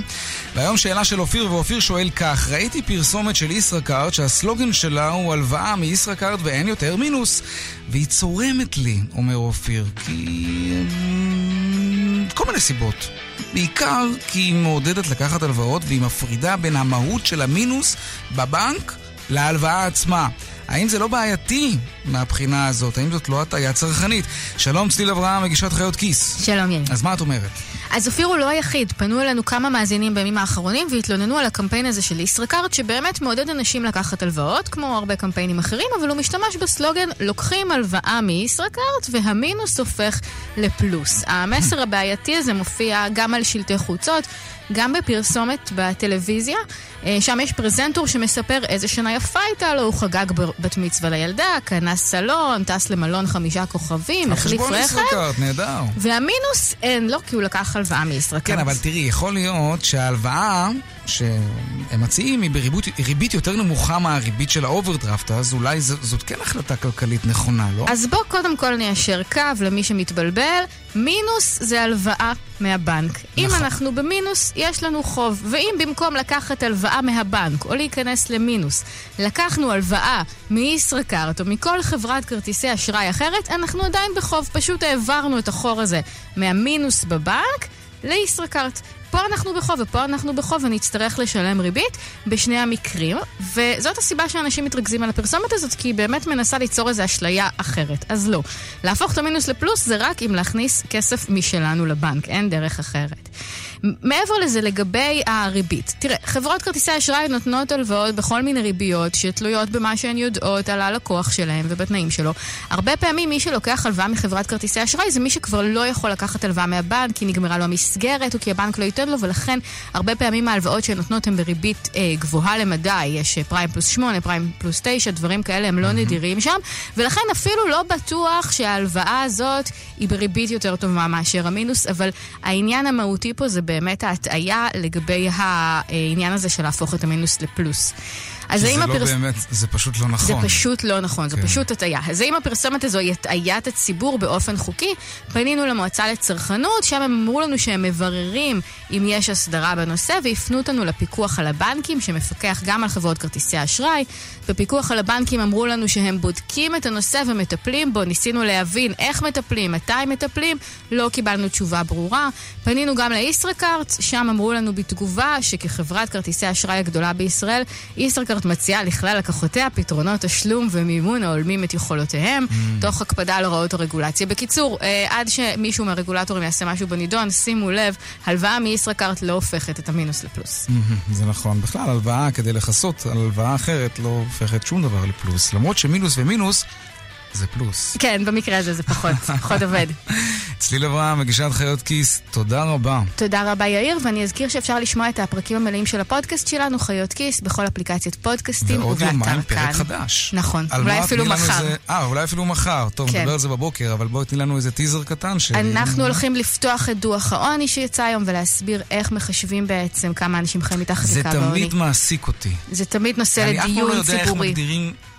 והיום שאלה של אופיר, ואופיר שואל כך, ראיתי פרסומת של ישראכרט שהסלוגן שלה הוא הלוואה מישראכרט ואין יותר מינוס, והיא צורמת לי, אומר אופיר, כי... אמ, כל מיני סיבות. בעיקר כי היא מעודדת לקחת הלוואות והיא מפרידה בין המהות של המינוס בבנק להלוואה עצמה. האם זה לא בעייתי מהבחינה הזאת? האם זאת לא הטעיה צרכנית? שלום, צליל אברהם, מגישת חיות כיס. שלום, יאיר. אז מה את אומרת? אז אופיר הוא לא היחיד. פנו אלינו כמה מאזינים בימים האחרונים והתלוננו על הקמפיין הזה של ישראכרט, שבאמת מעודד אנשים לקחת הלוואות, כמו הרבה קמפיינים אחרים, אבל הוא משתמש בסלוגן, לוקחים הלוואה מישראכרט והמינוס הופך לפלוס. המסר הבעייתי הזה מופיע גם על שלטי חוצות. גם בפרסומת בטלוויזיה, שם יש פרזנטור שמספר איזה שנה יפה הייתה לו, הוא חגג בת מצווה לילדה, קנה סלון, טס למלון חמישה כוכבים, החליף רכב. חשבון ישראכרט, נהדר. והמינוס אין לו, כי הוא לקח הלוואה מישראכרט. כן, אבל תראי, יכול להיות שההלוואה שהם מציעים היא בריבית יותר נמוכה מהריבית של האוברדרפט, אז אולי ז, זאת כן החלטה כלכלית נכונה, לא? אז בוא קודם כל ניישר קו למי שמתבלבל. מינוס זה הלוואה מהבנק. נכון. אם אנחנו במינוס, יש לנו חוב. ואם במקום לקחת הלוואה מהבנק או להיכנס למינוס, לקחנו הלוואה מישראכרט או מכל חברת כרטיסי אשראי אחרת, אנחנו עדיין בחוב. פשוט העברנו את החור הזה מהמינוס בבנק לישראכרט. פה אנחנו בחוב ופה אנחנו בחוב ונצטרך לשלם ריבית בשני המקרים וזאת הסיבה שאנשים מתרכזים על הפרסומת הזאת כי היא באמת מנסה ליצור איזו אשליה אחרת. אז לא. להפוך את המינוס לפלוס זה רק אם להכניס כסף משלנו לבנק, אין דרך אחרת. מעבר לזה, לגבי הריבית. תראה, חברות כרטיסי אשראי נותנות הלוואות בכל מיני ריביות שתלויות במה שהן יודעות על הלקוח שלהם ובתנאים שלו. הרבה פעמים מי שלוקח הלוואה מחברת כרטיסי אשראי זה מי שכבר לא יכול לקחת הלוואה מהבנק כי נגמרה לו המסגרת או כי הבנק לא ייתן לו ולכן הרבה פעמים ההלוואות שהן נותנות הן בריבית אה, גבוהה למדי. יש פריים פלוס 8, פריים פלוס 9, דברים כאלה הם לא נדירים שם ולכן אפילו לא בטוח שההלוואה הזאת היא בריבית יותר טובה מאשר המינוס, אבל העניין המהותי פה זה באמת ההטעיה לגבי העניין הזה של להפוך את המינוס לפלוס. אז האם הפרס... זה לא באמת, זה פשוט לא נכון. זה פשוט לא נכון, כן. זו פשוט הטעיה. אז האם הפרסומת הזו היא הטעיית הציבור באופן חוקי? פנינו למועצה לצרכנות, שם הם אמרו לנו שהם מבררים אם יש הסדרה בנושא, והפנו אותנו לפיקוח על הבנקים, שמפקח גם על חברות כרטיסי אשראי. בפיקוח על הבנקים אמרו לנו שהם בודקים את הנושא ומטפלים בו. ניסינו להבין איך מטפלים, מתי מטפלים, לא קיבלנו תשובה ברורה. פנינו גם לישראכרט, שם אמרו לנו בתגובה שכחברת כרטיסי אשראי הגדולה בישראל, ישראכרט מציעה לכלל לקוחותיה פתרונות תשלום ומימון ההולמים את יכולותיהם, mm. תוך הקפדה על הוראות הרגולציה. בקיצור, אה, עד שמישהו מהרגולטורים יעשה משהו בנידון, שימו לב, הלוואה מישראכרט לא הופכת את המינוס לפלוס. Mm-hmm, זה נכון. בכלל, הלוואה כדי לכסות על הלוואה אחרת לא הופכת שום דבר לפלוס. למרות שמינוס ומינוס זה פלוס. כן, במקרה הזה זה פחות, פחות עובד. צליל אברהם, מגישת חיות כיס, תודה רבה. תודה רבה יאיר, ואני אזכיר שאפשר לשמוע את הפרקים המלאים של הפודקאסט שלנו, חיות כיס, בכל אפליקציית פודקאסטים ובאתר כאן. ועוד יומיים פרק חדש. נכון, אולי אפילו מחר. אה, אולי אפילו מחר. טוב, כן. נדבר על זה בבוקר, אבל בואי תני לנו איזה טיזר קטן. ש... אנחנו הולכים לפתוח את דוח העוני שיצא היום ולהסביר איך מחשבים בעצם כמה אנשים חיים מתחת לקו העוני. זה תמיד מעסיק אותי. זה תמיד נושא לדיון ציבורי.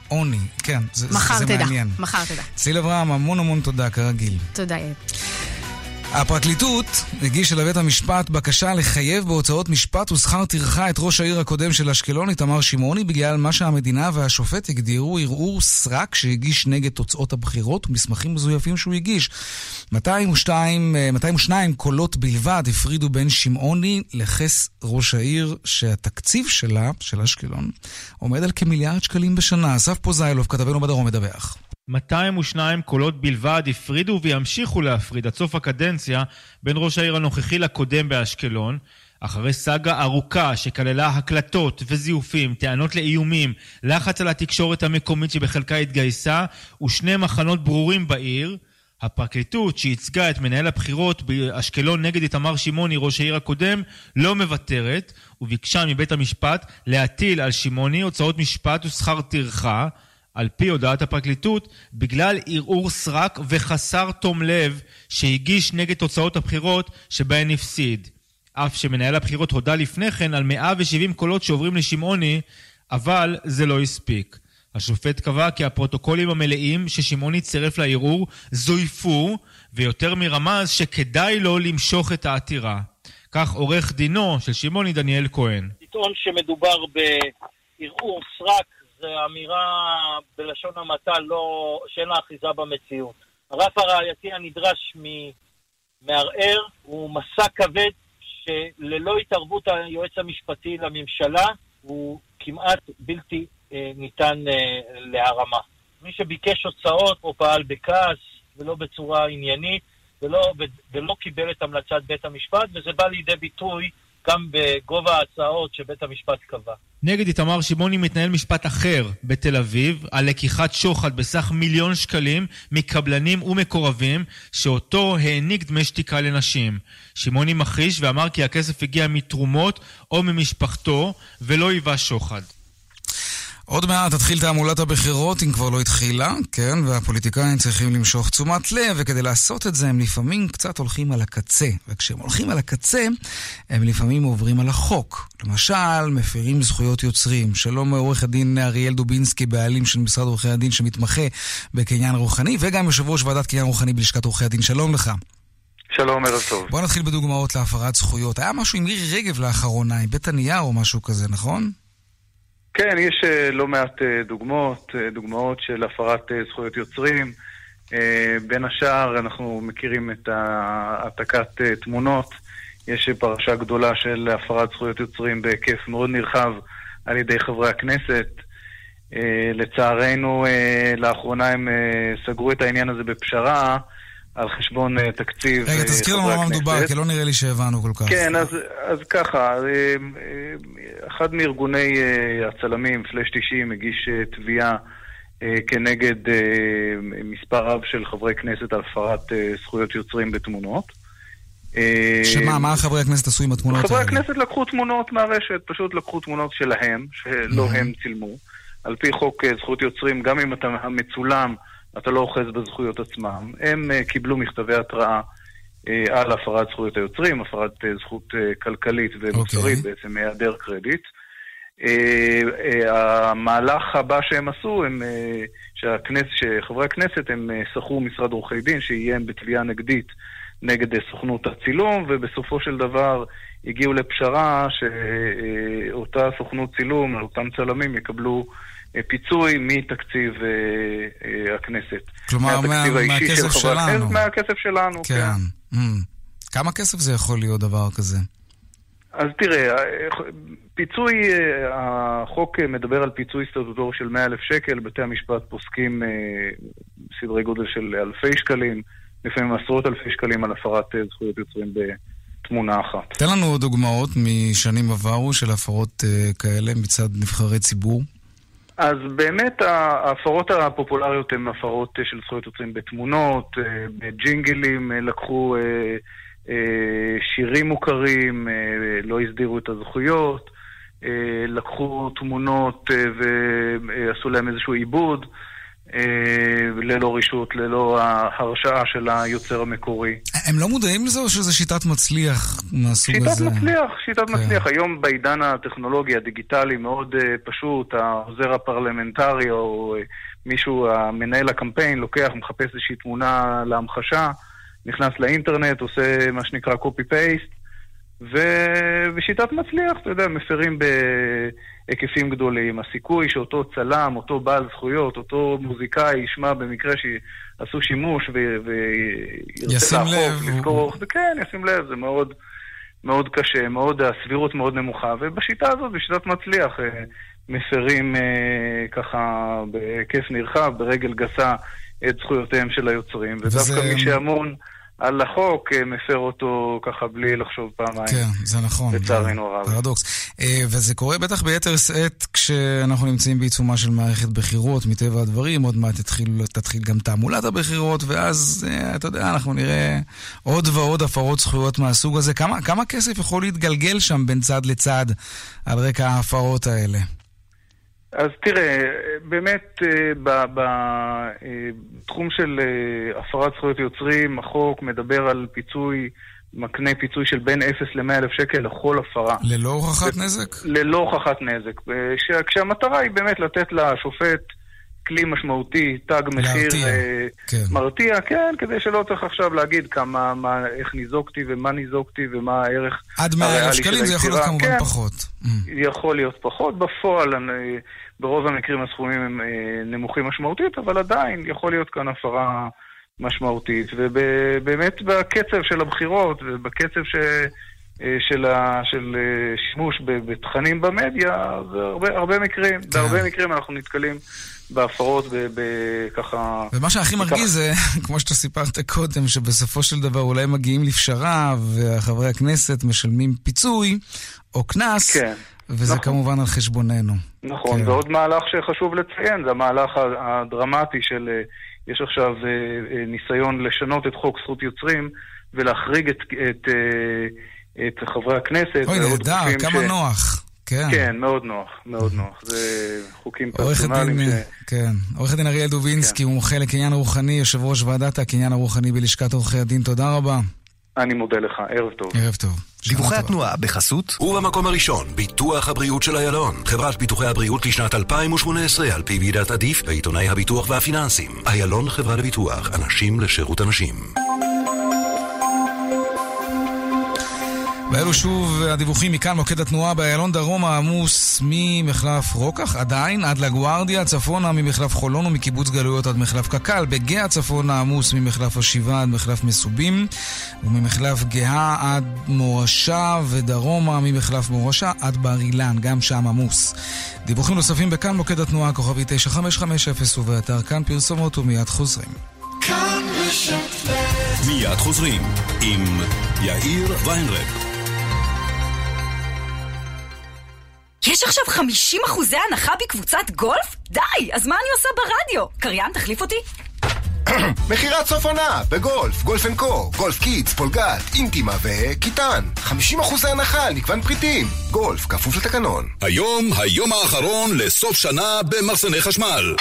עוני, כן, זה, מחר זה תדע, מעניין. מחר תדע. ציל אברהם, המון המון תודה, כרגיל. תודה, יאיר. הפרקליטות הגישה לבית המשפט בקשה לחייב בהוצאות משפט ושכר טרחה את ראש העיר הקודם של אשקלון, איתמר שמעוני, בגלל מה שהמדינה והשופט הגדירו ערעור סרק שהגיש נגד תוצאות הבחירות ומסמכים מזויפים שהוא הגיש. 202, 202 קולות בלבד הפרידו בין שמעוני לכס ראש העיר, שהתקציב שלה, של אשקלון, עומד על כמיליארד שקלים בשנה. אסף פוזיילוב, כתבנו בדרום, מדווח. 202 קולות בלבד הפרידו וימשיכו להפריד עד סוף הקדנציה בין ראש העיר הנוכחי לקודם באשקלון, אחרי סאגה ארוכה שכללה הקלטות וזיופים, טענות לאיומים, לחץ על התקשורת המקומית שבחלקה התגייסה ושני מחנות ברורים בעיר, הפרקליטות שייצגה את מנהל הבחירות באשקלון נגד איתמר שמעוני, ראש העיר הקודם, לא מוותרת וביקשה מבית המשפט להטיל על שמעוני הוצאות משפט ושכר טרחה על פי הודעת הפרקליטות, בגלל ערעור סרק וחסר תום לב שהגיש נגד תוצאות הבחירות שבהן הפסיד. אף שמנהל הבחירות הודה לפני כן על 170 קולות שעוברים לשמעוני, אבל זה לא הספיק. השופט קבע כי הפרוטוקולים המלאים ששמעוני צירף לערעור זויפו, ויותר מרמז שכדאי לו למשוך את העתירה. כך עורך דינו של שמעוני דניאל כהן. לטעון שמדובר בערעור סרק זו אמירה בלשון המעטה לא, שאין לה אחיזה במציאות. הרף הראייתי הנדרש ממערער הוא מסע כבד שללא התערבות היועץ המשפטי לממשלה הוא כמעט בלתי אה, ניתן אה, להרמה. מי שביקש הוצאות או פעל בכעס ולא בצורה עניינית ולא, ולא קיבל את המלצת בית המשפט, וזה בא לידי ביטוי גם בגובה ההצעות שבית המשפט קבע. נגד איתמר שמעוני מתנהל משפט אחר בתל אביב על לקיחת שוחד בסך מיליון שקלים מקבלנים ומקורבים שאותו העניק דמי שתיקה לנשים. שמעוני מכחיש ואמר כי הכסף הגיע מתרומות או ממשפחתו ולא היווה שוחד. עוד מעט תתחיל תעמולת הבחירות, אם כבר לא התחילה, כן, והפוליטיקאים צריכים למשוך תשומת לב, וכדי לעשות את זה הם לפעמים קצת הולכים על הקצה. וכשהם הולכים על הקצה, הם לפעמים עוברים על החוק. למשל, מפרים זכויות יוצרים. שלום עורך הדין אריאל דובינסקי, בעלים של משרד עורכי הדין שמתמחה בקניין רוחני, וגם יושב ראש ועדת קניין רוחני בלשכת עורכי הדין. שלום לך. שלום, ערב טוב. בוא נתחיל בדוגמאות להפרת זכויות. היה משהו עם מירי רגב לאחרונה, עם בית הנייר או משהו כזה, נכון? כן, יש uh, לא מעט uh, דוגמאות, uh, דוגמאות של הפרת זכויות יוצרים. בין השאר, אנחנו מכירים את העתקת תמונות. יש פרשה גדולה של הפרת זכויות יוצרים בהיקף מאוד נרחב על ידי חברי הכנסת. לצערנו, לאחרונה הם סגרו את העניין הזה בפשרה. על חשבון uh, תקציב. רגע, תזכיר לנו מה מדובר, כי לא נראה לי שהבנו כל כך. כן, אז, אז ככה, אחד מארגוני הצלמים, פלאש 90, הגיש תביעה כנגד מספר רב של חברי כנסת על הפרת זכויות יוצרים בתמונות. שמה, מה חברי הכנסת עשו עם התמונות האלה? חברי הכנסת לקחו תמונות מהרשת, פשוט לקחו תמונות שלהם, שלא הם צילמו. על פי חוק זכות יוצרים, גם אם אתה מצולם, אתה לא אוחז בזכויות עצמם. הם uh, קיבלו מכתבי התראה uh, על הפרת זכויות היוצרים, הפרת uh, זכות כלכלית ומוסרית, okay. בעצם היעדר קרדיט. המהלך הבא שהם עשו, הם, שהכנס, שחברי הכנסת הם שכרו משרד עורכי דין שאיים בתביעה נגדית נגד סוכנות הצילום, ובסופו של דבר הגיעו לפשרה שאותה סוכנות צילום, אותם צלמים יקבלו אה, פיצוי מתקציב אה, אה, הכנסת. כלומר, מה, מהכסף שלנו. הכנסת, מהכסף שלנו, כן. כן. Mm. כמה כסף זה יכול להיות דבר כזה? אז תראה, פיצוי, החוק מדבר על פיצוי סטטוטורי של 100 אלף שקל, בתי המשפט פוסקים סדרי גודל של אלפי שקלים, לפעמים עשרות אלפי שקלים על הפרת זכויות יוצרים בתמונה אחת. תן לנו דוגמאות משנים עברו של הפרות כאלה מצד נבחרי ציבור. אז באמת ההפרות הפופולריות הן הפרות של זכויות יוצרים בתמונות, אה, בג'ינגלים, אה, לקחו אה, שירים מוכרים, לא הסדירו את הזכויות, לקחו תמונות ועשו להם איזשהו עיבוד. אה, ללא רשות, ללא ההרשאה של היוצר המקורי. הם לא מודעים לזה או שזו שיטת מצליח מהסוג שיטת הזה? שיטת מצליח, שיטת כן. מצליח. היום בעידן הטכנולוגי הדיגיטלי מאוד uh, פשוט, העוזר הפרלמנטרי או uh, מישהו, המנהל הקמפיין, לוקח, מחפש איזושהי תמונה להמחשה. נכנס לאינטרנט, עושה מה שנקרא copy-paste, ובשיטת מצליח, אתה יודע, מפרים בהיקפים גדולים. הסיכוי שאותו צלם, אותו בעל זכויות, אותו מוזיקאי ישמע במקרה שעשו שימוש וירצה לאכוף, לזכור, וכן, ישים לב, זה מאוד, מאוד קשה, מאוד, הסבירות מאוד נמוכה, ובשיטה הזאת, בשיטת מצליח, אה, מפרים אה, ככה בהיקף נרחב, ברגל גסה, את זכויותיהם של היוצרים, ודווקא מי שאמון... על החוק, אה, מפר אותו ככה בלי לחשוב פעמיים. כן, זה נכון. לצערנו הרב. פרדוקס. אה, וזה קורה בטח ביתר שאת כשאנחנו נמצאים בעיצומה של מערכת בחירות, מטבע הדברים, עוד מעט תתחיל, תתחיל גם תעמולת הבחירות, ואז, אה, אתה יודע, אנחנו נראה עוד ועוד הפרות זכויות מהסוג הזה. כמה, כמה כסף יכול להתגלגל שם בין צד לצד על רקע ההפרות האלה? אז תראה, באמת אה, בתחום של אה, הפרת זכויות יוצרים, החוק מדבר על פיצוי, מקנה פיצוי של בין 0 ל-100 אלף שקל לכל הפרה. ללא הוכחת נזק? ללא הוכחת נזק. כשהמטרה היא באמת לתת לשופט כלי משמעותי, תג מחיר אה, כן. מרתיע, כן, כדי שלא צריך עכשיו להגיד כמה, מה, איך ניזוקתי ומה ניזוקתי ומה הערך עד 100 אלף שקלים זה יכול להיות כמובן כן, פחות. Mm. יכול להיות פחות. בפועל, אני, ברוב המקרים הסכומים הם אה, נמוכים משמעותית, אבל עדיין יכול להיות כאן הפרה משמעותית. ובאמת בקצב של הבחירות ובקצב ש... אה, של, ה, של אה, שימוש בתכנים במדיה, זה הרבה, הרבה מקרים, כן. בהרבה מקרים אנחנו נתקלים בהפרות בככה... ומה שהכי מרגיז זה, כמו שאתה סיפרת קודם, שבסופו של דבר אולי מגיעים לפשרה וחברי הכנסת משלמים פיצוי או קנס, כן. וזה נכון. כמובן על חשבוננו. נכון, כן. ועוד מהלך שחשוב לציין, זה המהלך הדרמטי של, אה, יש עכשיו ניסיון לשנות את חוק זכות יוצרים ולהחריג את... את את חברי הכנסת. אוי, נהדר, כמה ש... נוח. כן. כן, מאוד נוח, מאוד נוח. זה חוקים פרסונליים ש... כן. עורך הדין אריאל דובינסקי, כן. הוא מומחה לקניין רוחני, יושב ראש ועדת הקניין הרוחני בלשכת עורכי הדין. תודה רבה. אני מודה לך, ערב טוב. ערב טוב. דיווחי התנועה בחסות ובמקום הראשון, ביטוח הבריאות של איילון. חברת ביטוחי הבריאות לשנת 2018 על פי ועידת עדיף ועיתונאי הביטוח והפיננסים. איילון חברה לביטוח, אנשים לשירות אנשים. ואלו שוב הדיווחים מכאן, מוקד התנועה באיילון דרום העמוס ממחלף רוקח עדיין עד לגוארדיה, צפונה ממחלף חולון ומקיבוץ גלויות עד מחלף קק"ל, בגאה צפונה עמוס ממחלף השבעה עד מחלף מסובים וממחלף גאה עד מורשה ודרומה ממחלף מורשה עד בר אילן, גם שם עמוס. דיווחים נוספים בכאן מוקד התנועה כוכבי 9550 ובאתר כאן פרסומות ומיד חוזרים. מיד חוזרים עם יאיר ויינרב. יש עכשיו 50 אחוזי הנחה בקבוצת גולף? די, אז מה אני עושה ברדיו? קריין, תחליף אותי? מכירת סוף עונה בגולף, גולף אנד קו, גולף קידס, פולגת, אינטימה וכיתן. 50 אחוזי הנחה על מגוון פריטים. גולף, כפוף לתקנון. היום, היום האחרון לסוף שנה במחסני חשמל.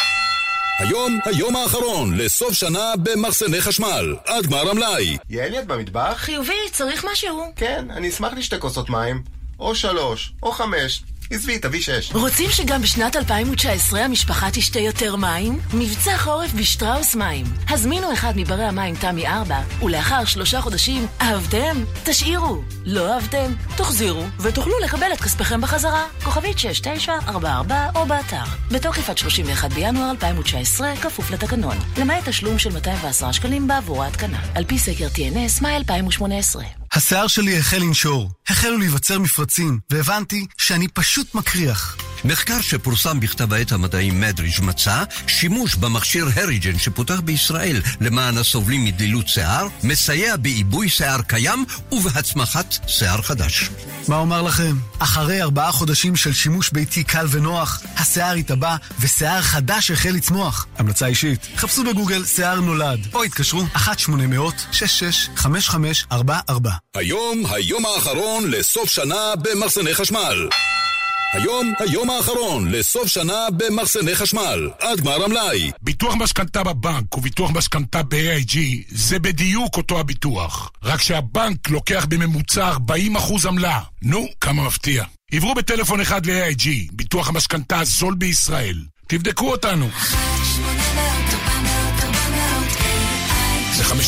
היום, היום האחרון לסוף שנה במחסני חשמל. עד גמר המלאי. יעלי, את במטבח? חיובי, צריך משהו? כן, אני אשמח לשתי כוסות מים. או שלוש, או חמש. עזבי, תביא שש. רוצים שגם בשנת 2019 המשפחה תשתה יותר מים? מבצע חורף בשטראוס מים. הזמינו אחד מברי המים תמי 4, ולאחר שלושה חודשים, אהבתם? תשאירו. לא אהבתם? תחזירו, ותוכלו לקבל את כספיכם בחזרה. כוכבית 6944 או באתר. בתוקף עד 31 בינואר 2019, כפוף לתקנון. למעט תשלום של 210 שקלים בעבור ההתקנה. על פי סקר TNS, מאי 2018. השיער שלי החל לנשור, החלו להיווצר מפרצים, והבנתי שאני פשוט מקריח. מחקר שפורסם בכתב העת המדעי מדריג' מצא שימוש במכשיר הריג'ן שפותח בישראל למען הסובלים מדלילות שיער, מסייע בעיבוי שיער קיים ובהצמחת שיער חדש. מה אומר לכם? אחרי ארבעה חודשים של שימוש ביתי קל ונוח, השיער התאבע ושיער חדש החל לצמוח. המלצה אישית, חפשו בגוגל שיער נולד, או התקשרו 1-800-665544. היום, היום האחרון לסוף שנה במחסני חשמל. היום, היום האחרון לסוף שנה במחסני חשמל, עד גמר המלאי. ביטוח משכנתה בבנק וביטוח משכנתה ב-AIG זה בדיוק אותו הביטוח. רק שהבנק לוקח בממוצע 40% עמלה. נו, כמה מפתיע. עברו בטלפון אחד ל-AIG, ביטוח המשכנתה הזול בישראל. תבדקו אותנו. 1-800-400-400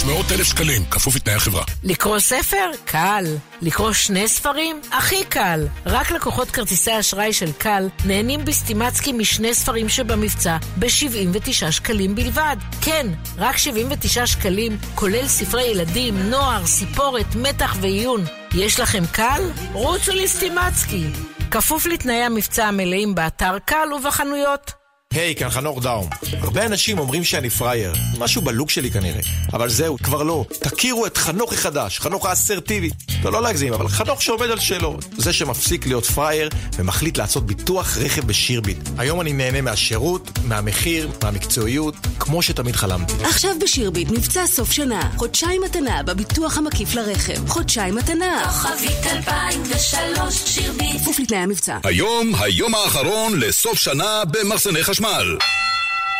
ל-500 אלף שקלים, כפוף לתנאי החברה. לקרוא ספר? קל. לקרוא שני ספרים? הכי קל. רק לקוחות כרטיסי אשראי של קל נהנים בסטימצקי משני ספרים שבמבצע ב-79 שקלים בלבד. כן, רק 79 שקלים, כולל ספרי ילדים, נוער, סיפורת, מתח ועיון. יש לכם קל? רוצו לסטימצקי. כפוף לתנאי המבצע המלאים באתר קל ובחנויות. היי, hey, כאן חנוך דאום. הרבה אנשים אומרים שאני פראייר, משהו בלוק שלי כנראה. אבל זהו, כבר לא. תכירו את חנוך החדש, חנוך האסרטיבי. לא, לא להגזים, אבל חנוך שעומד על שלו. זה שמפסיק להיות פראייר ומחליט לעשות ביטוח רכב בשירביט. היום אני נהנה מהשירות, מהמחיר, מהמקצועיות, כמו שתמיד חלמתי. עכשיו בשירביט מבצע סוף שנה. חודשיים מתנה בביטוח המקיף לרכב. חודשיים מתנה. כוכבית 2003 שירביט. כפוף לתנאי המבצע. היום, היום האחרון לסוף שנה במחסני חשמל. חשמל.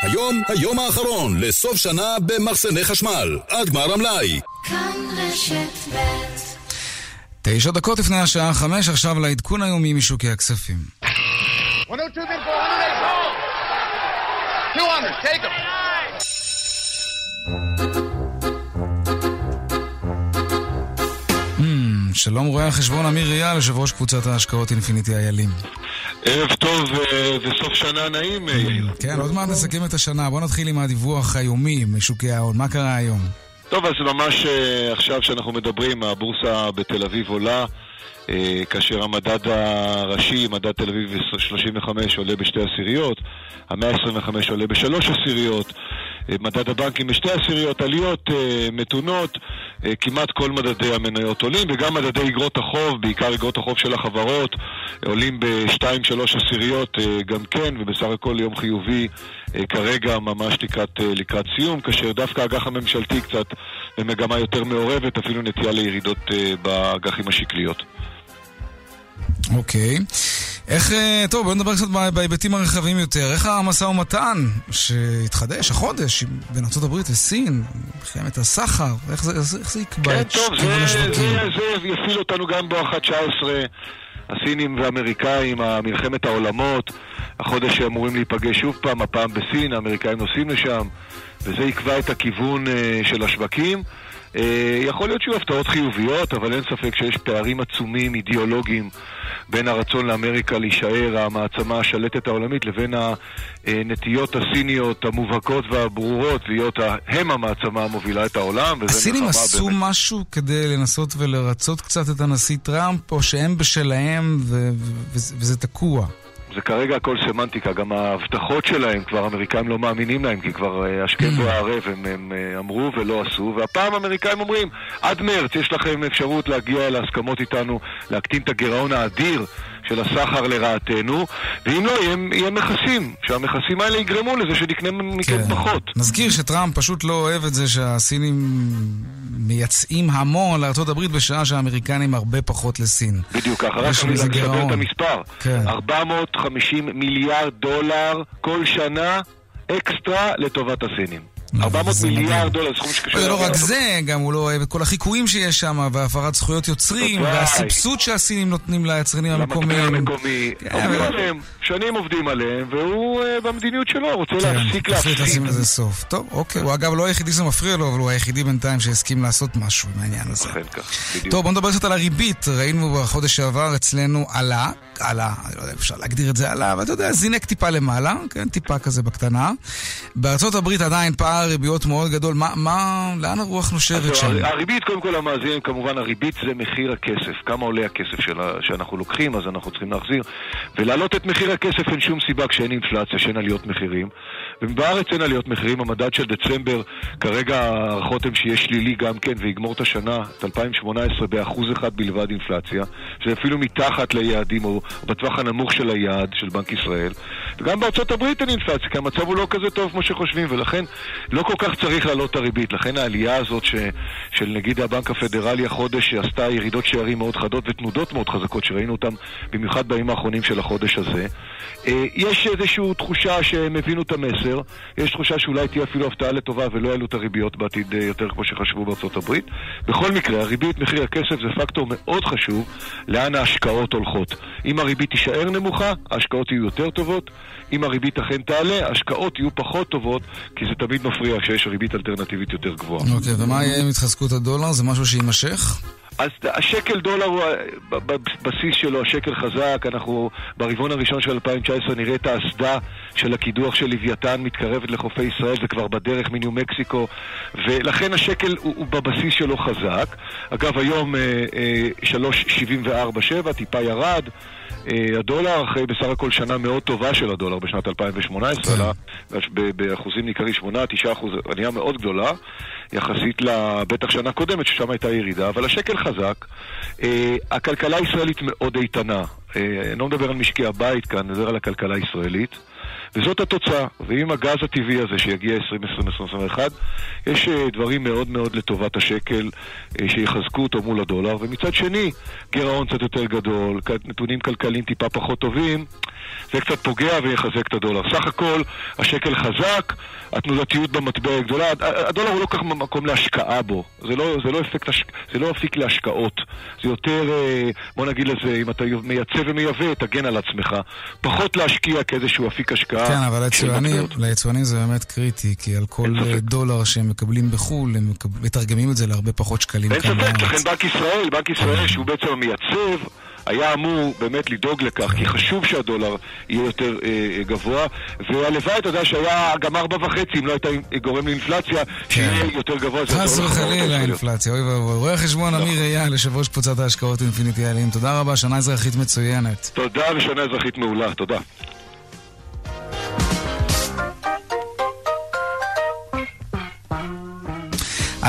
היום, היום האחרון לסוף שנה במחסני חשמל. עד גמר המלאי. כאן רשת ב' תשע דקות לפני השעה חמש, עכשיו לעדכון היומי משוקי הכספים. 102 200, take them. שלום רואה החשבון אמיר אייל, יושב ראש קבוצת ההשקעות אינפיניטי איילים. ערב טוב וסוף שנה נעים, יאיר. כן, עוד מעט נסכם את השנה. בוא נתחיל עם הדיווח היומי משוקי ההון. מה קרה היום? טוב, אז ממש עכשיו שאנחנו מדברים, הבורסה בתל אביב עולה. כאשר המדד הראשי, מדד תל אביב 35 עולה בשתי עשיריות, המאה ה-25 עולה בשלוש עשיריות, מדד הבנקים בשתי עשיריות, עליות מתונות, כמעט כל מדדי המניות עולים, וגם מדדי אגרות החוב, בעיקר אגרות החוב של החברות, עולים בשתיים-שלוש עשיריות גם כן, ובסך הכל יום חיובי כרגע ממש לקראת, לקראת סיום, כאשר דווקא האג"ח הממשלתי קצת במגמה יותר מעורבת, אפילו נטייה לירידות באג"חים השקליות. אוקיי. איך, טוב, בוא נדבר קצת בהיבטים הרחבים יותר. איך המשא ומתן שהתחדש החודש בין ארה"ב לסין, מלחמת הסחר, איך זה, איך זה יקבע כן, את טוב, זה, זה, זה יפעיל אותנו גם בואכה 19, הסינים והאמריקאים, מלחמת העולמות, החודש שאמורים להיפגש שוב פעם, הפעם בסין, האמריקאים נוסעים לשם, וזה יקבע את הכיוון של השווקים. יכול להיות שיהיו הפתעות חיוביות, אבל אין ספק שיש פערים עצומים אידיאולוגיים בין הרצון לאמריקה להישאר המעצמה השלטת העולמית לבין הנטיות הסיניות המובהקות והברורות להיות הם המעצמה המובילה את העולם. הסינים עשו באמת. משהו כדי לנסות ולרצות קצת את הנשיא טראמפ, או שהם בשלהם ו- ו- וזה תקוע? זה כרגע הכל סמנטיקה, גם ההבטחות שלהם, כבר האמריקאים לא מאמינים להם, כי כבר השכם והערב הם, הם אמרו ולא עשו, והפעם האמריקאים אומרים, עד מרץ יש לכם אפשרות להגיע להסכמות איתנו, להקטין את הגירעון האדיר של הסחר לרעתנו, ואם לא, יהיה, יהיה מכסים, שהמכסים האלה יגרמו לזה שנקנה מכם כן. פחות. נזכיר שטראמפ פשוט לא אוהב את זה שהסינים מייצאים המון לארה"ב בשעה שהאמריקנים הרבה פחות לסין. בדיוק ככה, רק אני אספר את המספר. כן. 450 מיליארד דולר כל שנה אקסטרה לטובת הסינים. 400 מיליארד דולר, סכום שקשה... זה לא רק זה, גם הוא לא אוהב את כל החיקויים שיש שם, והפרת זכויות יוצרים, והסבסוד שהסינים נותנים ליצרנים המקומיים. המקומי. עובדים עליהם, שנים עובדים עליהם, והוא במדיניות שלו רוצה להפסיק להפסיק. כן, לשים לזה סוף. טוב, אוקיי, הוא אגב לא היחידי שמפריע לו, אבל הוא היחידי בינתיים שהסכים לעשות משהו עם העניין הזה. טוב, בוא נדבר קצת על הריבית. ראינו בחודש שעבר אצלנו עלה, עלה, אני לא יודע, אפשר להגדיר את זה עלה, אבל אתה יודע, זינק טיפה למעלה, כן, טיפה כזה בקטנה. בארצות הברית עדיין פער ריביות מאוד גדול, מה, מה, לאן הרוח נושבת שם? הריבית, קודם כל המאזינים, כמובן הריבית זה מחיר הכסף, כמה עולה הכסף שלה, שאנחנו לוקחים, אז אנחנו צריכים להחזיר. ולהעלות את מחיר הכסף אין שום סיבה כשאין אינפלציה, שאין עליות מחירים. ובארץ אין עליות מחירים, המדד של דצמבר, כרגע ההערכות הן שיהיה שלילי גם כן, ויגמור את השנה, את 2018, באחוז אחד בלבד אינפלציה, שזה אפילו מתחת ליעדים, או בטווח הנמוך של היעד של בנק ישראל. וגם בארצות הברית אין אינפלציה, כי המצב הוא לא כזה טוב כמו שחושבים, ולכן לא כל כך צריך להעלות את הריבית. לכן העלייה הזאת ש, של נגיד הבנק הפדרלי החודש, שעשתה ירידות שערים מאוד חדות ותנודות מאוד חזקות, שראינו אותן במיוחד בימים האחרונים של החודש הזה, יש איזושהי תחושה שהם הבינו את המסר, יש תחושה שאולי תהיה אפילו הפתעה לטובה ולא יעלו את הריביות בעתיד יותר כמו שחשבו בארצות הברית. בכל מקרה, הריבית, מחיר הכסף זה פקטור מאוד חשוב לאן ההשקעות הולכות. אם הריבית תישאר נמוכה, ההשקעות יהיו יותר טובות. אם הריבית אכן תעלה, ההשקעות יהיו פחות טובות, כי זה תמיד מפריע כשיש ריבית אלטרנטיבית יותר גבוהה. אוקיי, ומה יהיה עם התחזקות הדולר? זה משהו שיימשך? אז השקל דולר הוא בבסיס שלו, השקל חזק, אנחנו ברבעון הראשון של 2019 נראה את האסדה של הקידוח של לוויתן מתקרבת לחופי ישראל, זה כבר בדרך מניו מקסיקו, ולכן השקל הוא, הוא בבסיס שלו חזק. אגב, היום 3.74.7, אה, טיפה ירד. אה, הדולר, אחרי בסך הכל שנה מאוד טובה של הדולר בשנת 2018, עלה באחוזים ניכרים 8-9 אחוז, עלייה מאוד גדולה, יחסית לבטח שנה קודמת, ששם הייתה ירידה, אבל השקל חזק. אה, הכלכלה הישראלית מאוד איתנה. אה, אני לא מדבר על משקי הבית כאן, אני מדבר על הכלכלה הישראלית. וזאת התוצאה. ועם הגז הטבעי הזה שיגיע 2020-2021, יש אה, דברים מאוד מאוד לטובת השקל אה, שיחזקו אותו מול הדולר, ומצד שני, גירעון קצת יותר גדול, נתונים כלכליים טיפה פחות טובים, זה קצת פוגע ויחזק את הדולר. סך הכל, השקל חזק, התנודתיות במטבע היא גדולה, הדולר הוא לא כל כך מקום להשקעה בו, זה לא, זה לא, אפקט, זה לא אפיק להשקעות, זה יותר, אה, בוא נגיד לזה, אם אתה מייצא ומייבא, תגן על עצמך, פחות להשקיע כאיזשהו אפיק השקעה. כן, אבל ליצואנים זה באמת קריטי, כי על כל דולר שהם מקבלים בחו"ל, הם מתרגמים את זה להרבה פחות שקלים כאן בארץ. אין ספק, לכן בנק ישראל, בנק ישראל שהוא בעצם המייצב, היה אמור באמת לדאוג לכך, כי חשוב שהדולר יהיה יותר אה, אה גבוה, והלוואי, אתה יודע, שהיה גם ארבע וחצי, אם לא הייתה גורם לאינפלציה, שיהיה כן. יותר גבוה. חס וחלילה אינפלציה, אוי ואבוי. רואה חשבון אמיר אייל, יושב ראש קבוצת ההשקעות אינפיניטי אלים, תודה רבה, שנה אזרחית מצוינת. תודה ושנה אזרחית מעולה, תודה.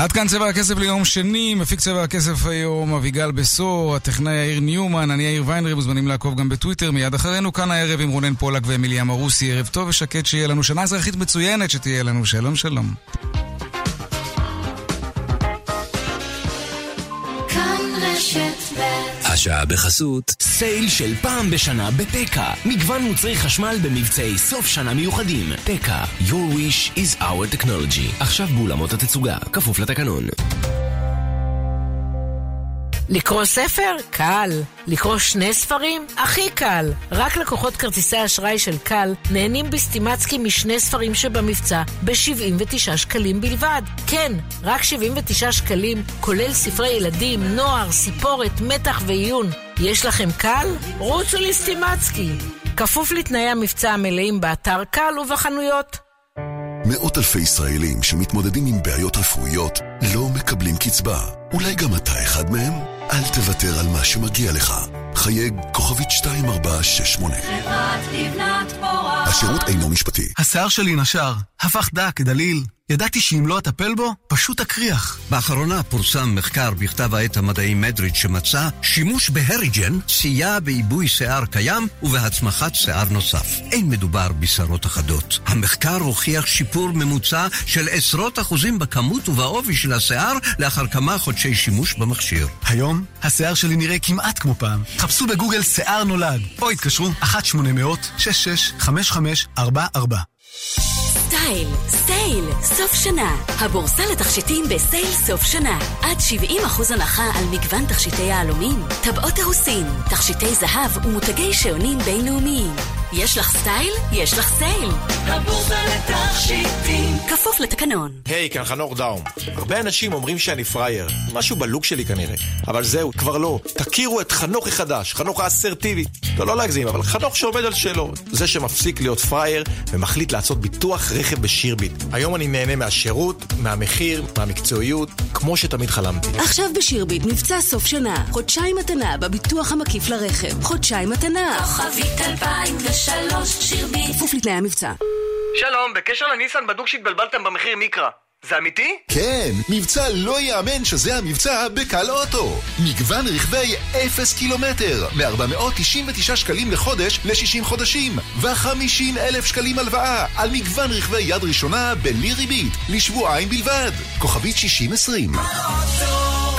עד כאן צבע הכסף ליום שני, מפיק צבע הכסף היום אביגל בשור, הטכנאי יאיר ניומן, אני יאיר ויינרי, מוזמנים לעקוב גם בטוויטר מיד אחרינו, כאן הערב עם רונן פולק ואמיליה מרוסי, ערב טוב ושקט שיהיה לנו, שנה אזרחית מצוינת שתהיה לנו, שלום שלום. השעה בחסות סייל של פעם בשנה בפקה. מגוון מוצרי חשמל במבצעי סוף שנה מיוחדים. פקה, your wish is our technology. עכשיו באולמות התצוגה, כפוף לתקנון לקרוא ספר? קל. לקרוא שני ספרים? הכי קל. רק לקוחות כרטיסי אשראי של קל נהנים בסטימצקי משני ספרים שבמבצע ב-79 שקלים בלבד. כן, רק 79 שקלים, כולל ספרי ילדים, נוער, סיפורת, מתח ועיון. יש לכם קל? רוצו לסטימצקי. כפוף לתנאי המבצע המלאים באתר קל ובחנויות. מאות אלפי ישראלים שמתמודדים עם בעיות רפואיות לא מקבלים קצבה. אולי גם אתה אחד מהם? אל תוותר על מה שמגיע לך. חייג כוכבית 2468. חברת לבנת פורן. השירות אינו משפטי. השיער שלי נשר, הפך דק, דליל. ידעתי שאם לא אטפל בו, פשוט אקריח. באחרונה פורסם מחקר בכתב העת המדעי מדריד שמצא שימוש בהריג'ן סייע בעיבוי שיער קיים ובהצמחת שיער נוסף. אין מדובר בשערות אחדות. המחקר הוכיח שיפור ממוצע של עשרות אחוזים בכמות ובעובי של השיער לאחר כמה חודשי שימוש במכשיר. היום השיער שלי נראה כמעט כמו פעם. חפשו בגוגל שיער נולד, או התקשרו 1-800-665544. סטייל, סטייל, סוף שנה. הבורסה לתכשיטים בסייל סוף שנה. עד 70% הנחה על מגוון תכשיטי יהלומים, טבעות אירוסין, תכשיטי זהב ומותגי שעונים בינלאומיים. יש לך סטייל? יש לך סייל. הבורסה לתכשיטים. כפוף לתקנון. היי, היי, כאן חנוך דאום. הרבה אנשים אומרים שאני פראייר. משהו בלוק שלי כנראה. אבל זהו, כבר לא. תכירו את חנוך החדש, חנוך האסרטיבי. לא, לא להגזים, אבל חנוך שעומד על שלו. זה שמפסיק להיות פראייר ומחליט לעשות ביטוח רכב בשירביט. היום אני נהנה מהשירות, מהמחיר, מהמקצועיות, כמו שתמיד חלמתי. עכשיו בשירביט מבצע סוף שנה. חודשיים מתנה בביטוח המקיף לרכב. חודשיים מתנה. כוכבית 2003 שירביט. כפוף לתנאי המבצע. שלום, בקשר לניסן בדוק שהתבלבלתם במחיר מיקרא. זה אמיתי? כן, מבצע לא יאמן שזה המבצע בקל אוטו. מגוון רכבי 0 קילומטר, מ-499 שקלים לחודש ל-60 חודשים, ו-50 אלף שקלים הלוואה על מגוון רכבי יד ראשונה בלי ריבית, לשבועיים בלבד. כוכבית 6020.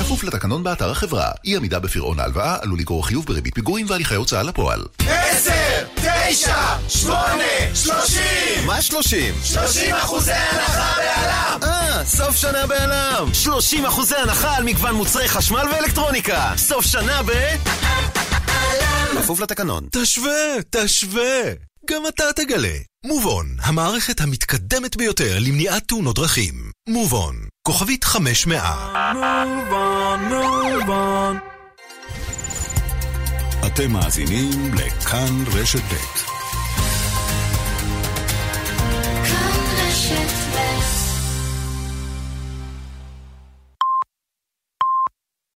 כפוף לתקנון באתר החברה. אי עמידה בפירעון ההלוואה עלול לגרור חיוב בריבית פיגורים והליכי הוצאה לפועל. 10, 9, 8, 30! מה 30? 30 אחוזי הנחה בעלם! אה, סוף שנה בעלם! 30 אחוזי הנחה על מגוון מוצרי חשמל ואלקטרוניקה! סוף שנה ב... כפוף לתקנון. תשווה, תשווה! גם אתה תגלה. מובון, המערכת המתקדמת ביותר למניעת תאונות דרכים. מובון, כוכבית 500. מובון, מובון. אתם מאזינים לכאן רשת ב'. כאן רשת